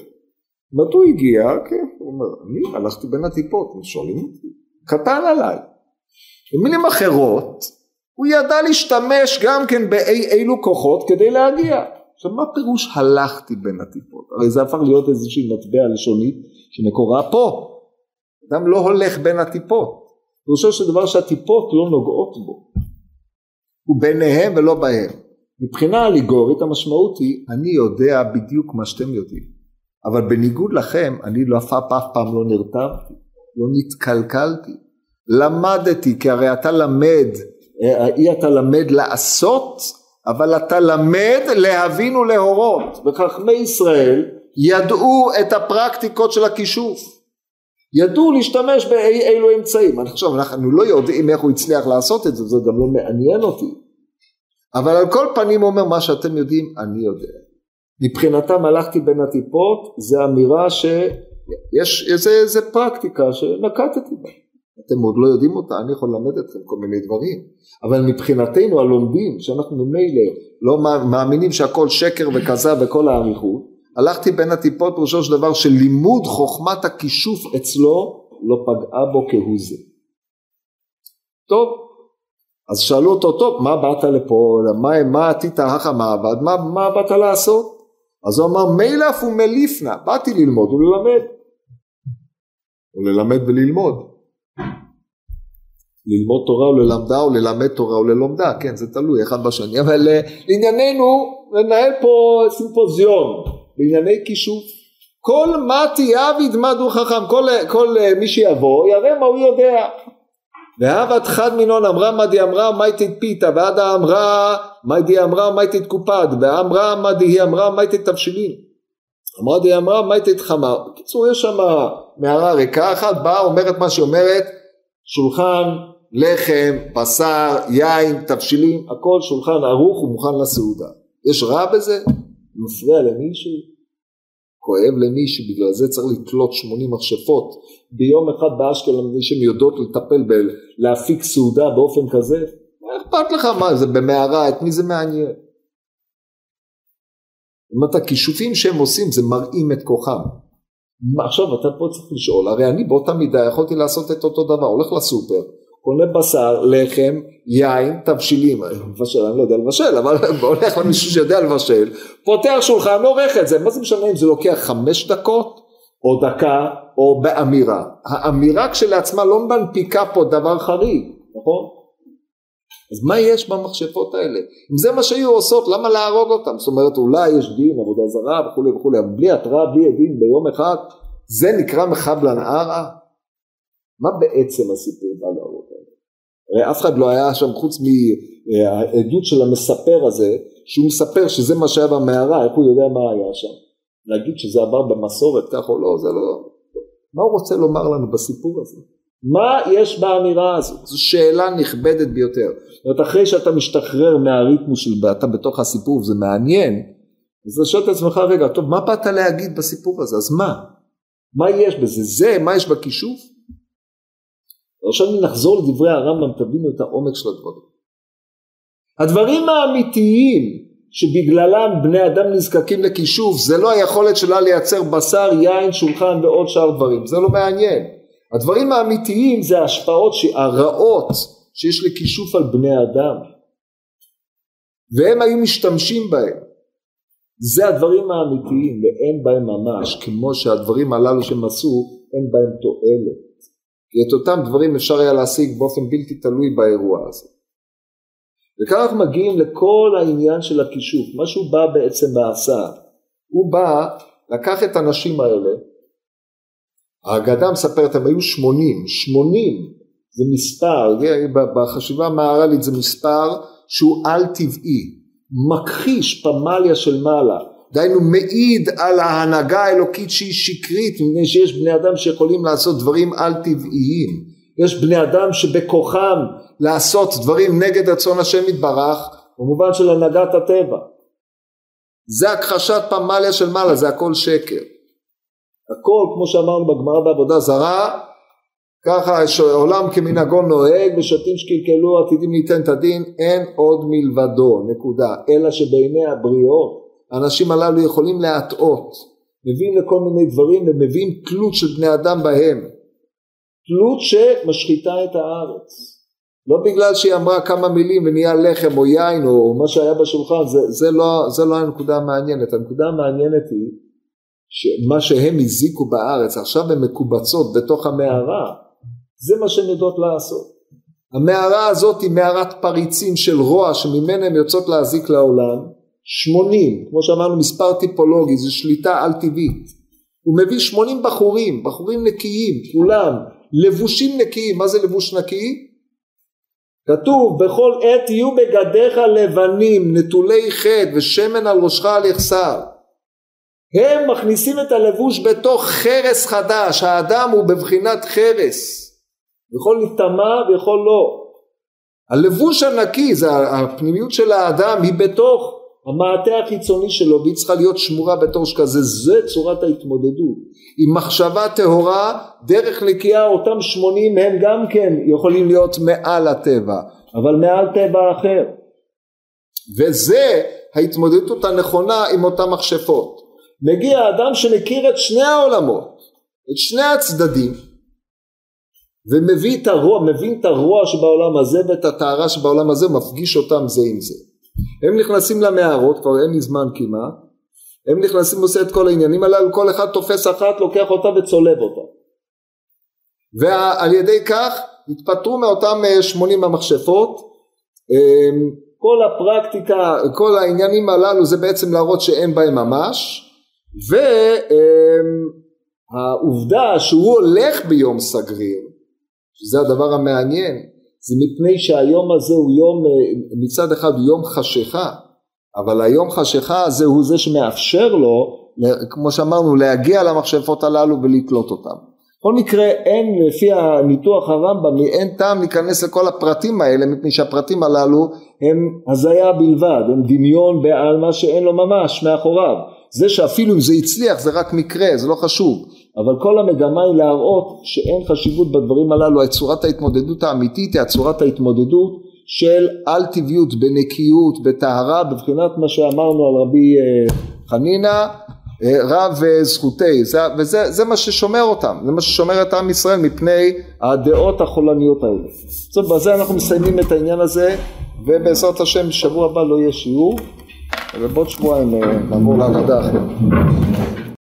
מתי הוא הגיע? כן, הוא אומר, אני הלכתי בין הטיפות, שואלים אותי, קטן עליי. במילים אחרות, הוא ידע להשתמש גם כן באי אילו כוחות כדי להגיע. עכשיו מה פירוש הלכתי בין הטיפות? הרי זה הפך להיות איזושהי מטבע לשונית שמקורה פה. אדם לא הולך בין הטיפות. פירושו של דבר שהטיפות לא נוגעות בו. הוא ביניהם ולא בהם. מבחינה אליגורית המשמעות היא אני יודע בדיוק מה שאתם יודעים אבל בניגוד לכם אני לא אף פעם לא נרתמתי לא נתקלקלתי למדתי כי הרי אתה למד אי אתה למד לעשות אבל אתה למד להבין ולהורות וחכמי ישראל ידעו את הפרקטיקות של הכישוף ידעו להשתמש באילו אמצעים עכשיו אנחנו לא יודעים איך הוא הצליח לעשות את זה זה גם לא מעניין אותי אבל על כל פנים אומר מה שאתם יודעים אני יודע. מבחינתם הלכתי בין הטיפות זה אמירה שיש איזה, איזה פרקטיקה שנקטתי בה. אתם עוד לא יודעים אותה, אני יכול ללמד אתכם כל מיני דברים. אבל מבחינתנו הלומדים, שאנחנו ממילא לא מאמינים שהכל שקר וכזב וכל האריכות, הלכתי בין הטיפות פירושו של דבר שלימוד חוכמת הכישוף אצלו לא פגעה בו כהוא זה. טוב, אז שאלו אותו, טוב, מה באת לפה, מה, מה עתית הכא מעבד, מה, מה באת לעשות? אז הוא אמר, מילף ומליפנה, באתי ללמוד וללמד. וללמד וללמוד. ללמוד תורה וללמדה או ללמד תורה וללומדה, כן, זה תלוי אחד בשני, אבל אה, לענייננו, לנהל פה סימפוזיון בענייני כישוף. כל מתי עביד מדו חכם, כל, כל אה, מי שיבוא יראה מה הוא יודע. והבת חד מינון אמרה מה די אמרה מה מייטית פיתה ועדה אמרה מה די אמרה מה מייטית קופד ואמרה מה די היא אמרה מייטית תבשילין אמרה די אמרה מייטית חמר בקיצור יש שם מערה ריקה אחת באה אומרת מה שהיא אומרת שולחן לחם בשר יין תבשילים הכל שולחן ערוך ומוכן לסעודה יש רע בזה? מפריע למישהו? כואב למישהו, בגלל זה צריך לתלות 80 מכשפות ביום אחד באשקלון, מי שהן יודעות לטפל בלהפיק סעודה באופן כזה, מה אכפת לך מה זה במערה, את מי זה מעניין? זאת הכישופים שהם עושים זה מראים את כוחם. עכשיו אתה פה צריך לשאול, הרי אני באותה מידה יכולתי לעשות את אותו דבר, הולך לסופר, קונה בשר, לחם, יין, תבשילים, מבשל, אני לא יודע לבשל, אבל הולך למישהו שיודע לבשל, פותח שולחן, עורך את זה, מה זה משנה אם זה לוקח חמש דקות, או דקה, או באמירה. האמירה כשלעצמה לא מנפיקה פה דבר חריג, נכון? אז מה יש במכשפות האלה? אם זה מה שהיו עושות, למה להרוג אותם? זאת אומרת, אולי יש דין, עבודה זרה וכולי וכולי, אבל בלי התראה, בלי עדים ביום אחד, זה נקרא מחבלן ערא? מה בעצם הסיפור? הרי אף אחד לא היה שם חוץ מהעדות של המספר הזה, שהוא מספר שזה מה שהיה במערה, איך הוא יודע מה היה שם? להגיד שזה עבר במסורת כך או לא, זה לא... מה הוא רוצה לומר לנו בסיפור הזה? מה יש באמירה הזאת? זו שאלה נכבדת ביותר. זאת אומרת, אחרי שאתה משתחרר מהריתמוס של אתה בתוך הסיפור וזה מעניין, אז אתה שואל את עצמך, רגע, טוב, מה באת להגיד בסיפור הזה? אז מה? מה יש בזה? זה, מה יש בכישוף? עכשיו נחזור לדברי הרמב"ם, תבינו את העומק של הדברים. הדברים האמיתיים שבגללם בני אדם נזקקים לכישוף זה לא היכולת שלה לייצר בשר, יין, שולחן ועוד שאר דברים, זה לא מעניין. הדברים האמיתיים זה ההשפעות הרעות שיש לכישוף על בני אדם והם היו משתמשים בהם. זה הדברים האמיתיים ואין בהם ממש כמו שהדברים הללו שהם עשו אין בהם תועלת. כי את אותם דברים אפשר היה להשיג באופן בלתי תלוי באירוע הזה. וכאן אנחנו מגיעים לכל העניין של הכישוף, מה שהוא בא בעצם ועשה, הוא בא, לקח את הנשים האלה, האגדה מספרת, הם היו שמונים, שמונים זה מספר, בחשיבה המהר"לית זה מספר שהוא על טבעי, מכחיש פמליה של מעלה, דהיינו מעיד על ההנהגה האלוקית שהיא שקרית, מפני שיש בני אדם שיכולים לעשות דברים על טבעיים, יש בני אדם שבכוחם לעשות דברים נגד רצון השם יתברך, במובן של הנהגת הטבע. זה הכחשת פמליה של מעלה, זה הכל שקר. הכל, כמו שאמרנו בגמרא בעבודה זרה, ככה עולם כמנהגו נוהג ושותים שקלקלו עתידים ליתן את הדין, אין עוד מלבדו, נקודה. אלא שבעיני הבריאות, האנשים הללו יכולים להטעות, מביאים לכל מיני דברים ומביאים תלות של בני אדם בהם. תלות שמשחיתה את הארץ. לא בגלל שהיא אמרה כמה מילים ונהיה לחם או יין או מה שהיה בשולחן, זה, זה, לא, זה לא הנקודה המעניינת. הנקודה המעניינת היא שמה שהם הזיקו בארץ, עכשיו הן מקובצות בתוך המערה, זה מה שהן יודעות לעשות. המערה הזאת היא מערת פריצים של רוע שממנה הן יוצאות להזיק לעולם, שמונים, כמו שאמרנו מספר טיפולוגי, זה שליטה על טבעית. הוא מביא שמונים בחורים, בחורים נקיים, כולם, לבושים נקיים, מה זה לבוש נקי? כתוב בכל עת יהיו בגדיך לבנים נטולי חטא ושמן על ראשך על יחסר הם מכניסים את הלבוש בתוך חרס חדש האדם הוא בבחינת חרס יכול להיטמע ויכול לא הלבוש הנקי זה הפנימיות של האדם היא בתוך המעטה החיצוני שלו והיא צריכה להיות שמורה בתור שכזה זה צורת ההתמודדות. עם מחשבה טהורה דרך נקייה אותם שמונים הם גם כן יכולים להיות מעל הטבע אבל מעל טבע אחר. וזה ההתמודדות הנכונה עם אותן מכשפות. מגיע אדם שמכיר את שני העולמות את שני הצדדים ומביא את הרוע, מבין את הרוע שבעולם הזה ואת הטהרה שבעולם הזה, מפגיש אותם זה עם זה. הם נכנסים למערות, כבר אין לי זמן כמעט, הם נכנסים ועושה את כל העניינים הללו, כל אחד תופס אחת, לוקח אותה וצולב אותה. ועל ידי כך התפטרו מאותם 80 המכשפות, אמ, כל הפרקטיקה, כל העניינים הללו זה בעצם להראות שאין בהם ממש, והעובדה שהוא הולך ביום סגריר, שזה הדבר המעניין, זה מפני שהיום הזה הוא יום, מצד אחד הוא יום חשיכה, אבל היום חשיכה הזה הוא זה שמאפשר לו, כמו שאמרנו, להגיע למכשפות הללו ולתלות אותן. בכל מקרה אין לפי הניתוח הרמב"ם אין טעם להיכנס לכל הפרטים האלה מפני שהפרטים הללו הם הזיה בלבד הם דמיון על מה שאין לו ממש מאחוריו זה שאפילו אם זה הצליח זה רק מקרה זה לא חשוב אבל כל המגמה היא להראות שאין חשיבות בדברים הללו. צורת ההתמודדות האמיתית היא צורת ההתמודדות של על טבעיות בנקיות בטהרה בבחינת מה שאמרנו על רבי אה, חנינא אה, רב זכותי. זה, וזה זה מה ששומר אותם. זה מה ששומר את עם ישראל מפני הדעות החולניות האלה. טוב בזה אנחנו מסיימים את העניין הזה ובעזרת השם בשבוע הבא לא יהיה שיעור ובעוד שבועיים אה, נעבור לעבודה אחרת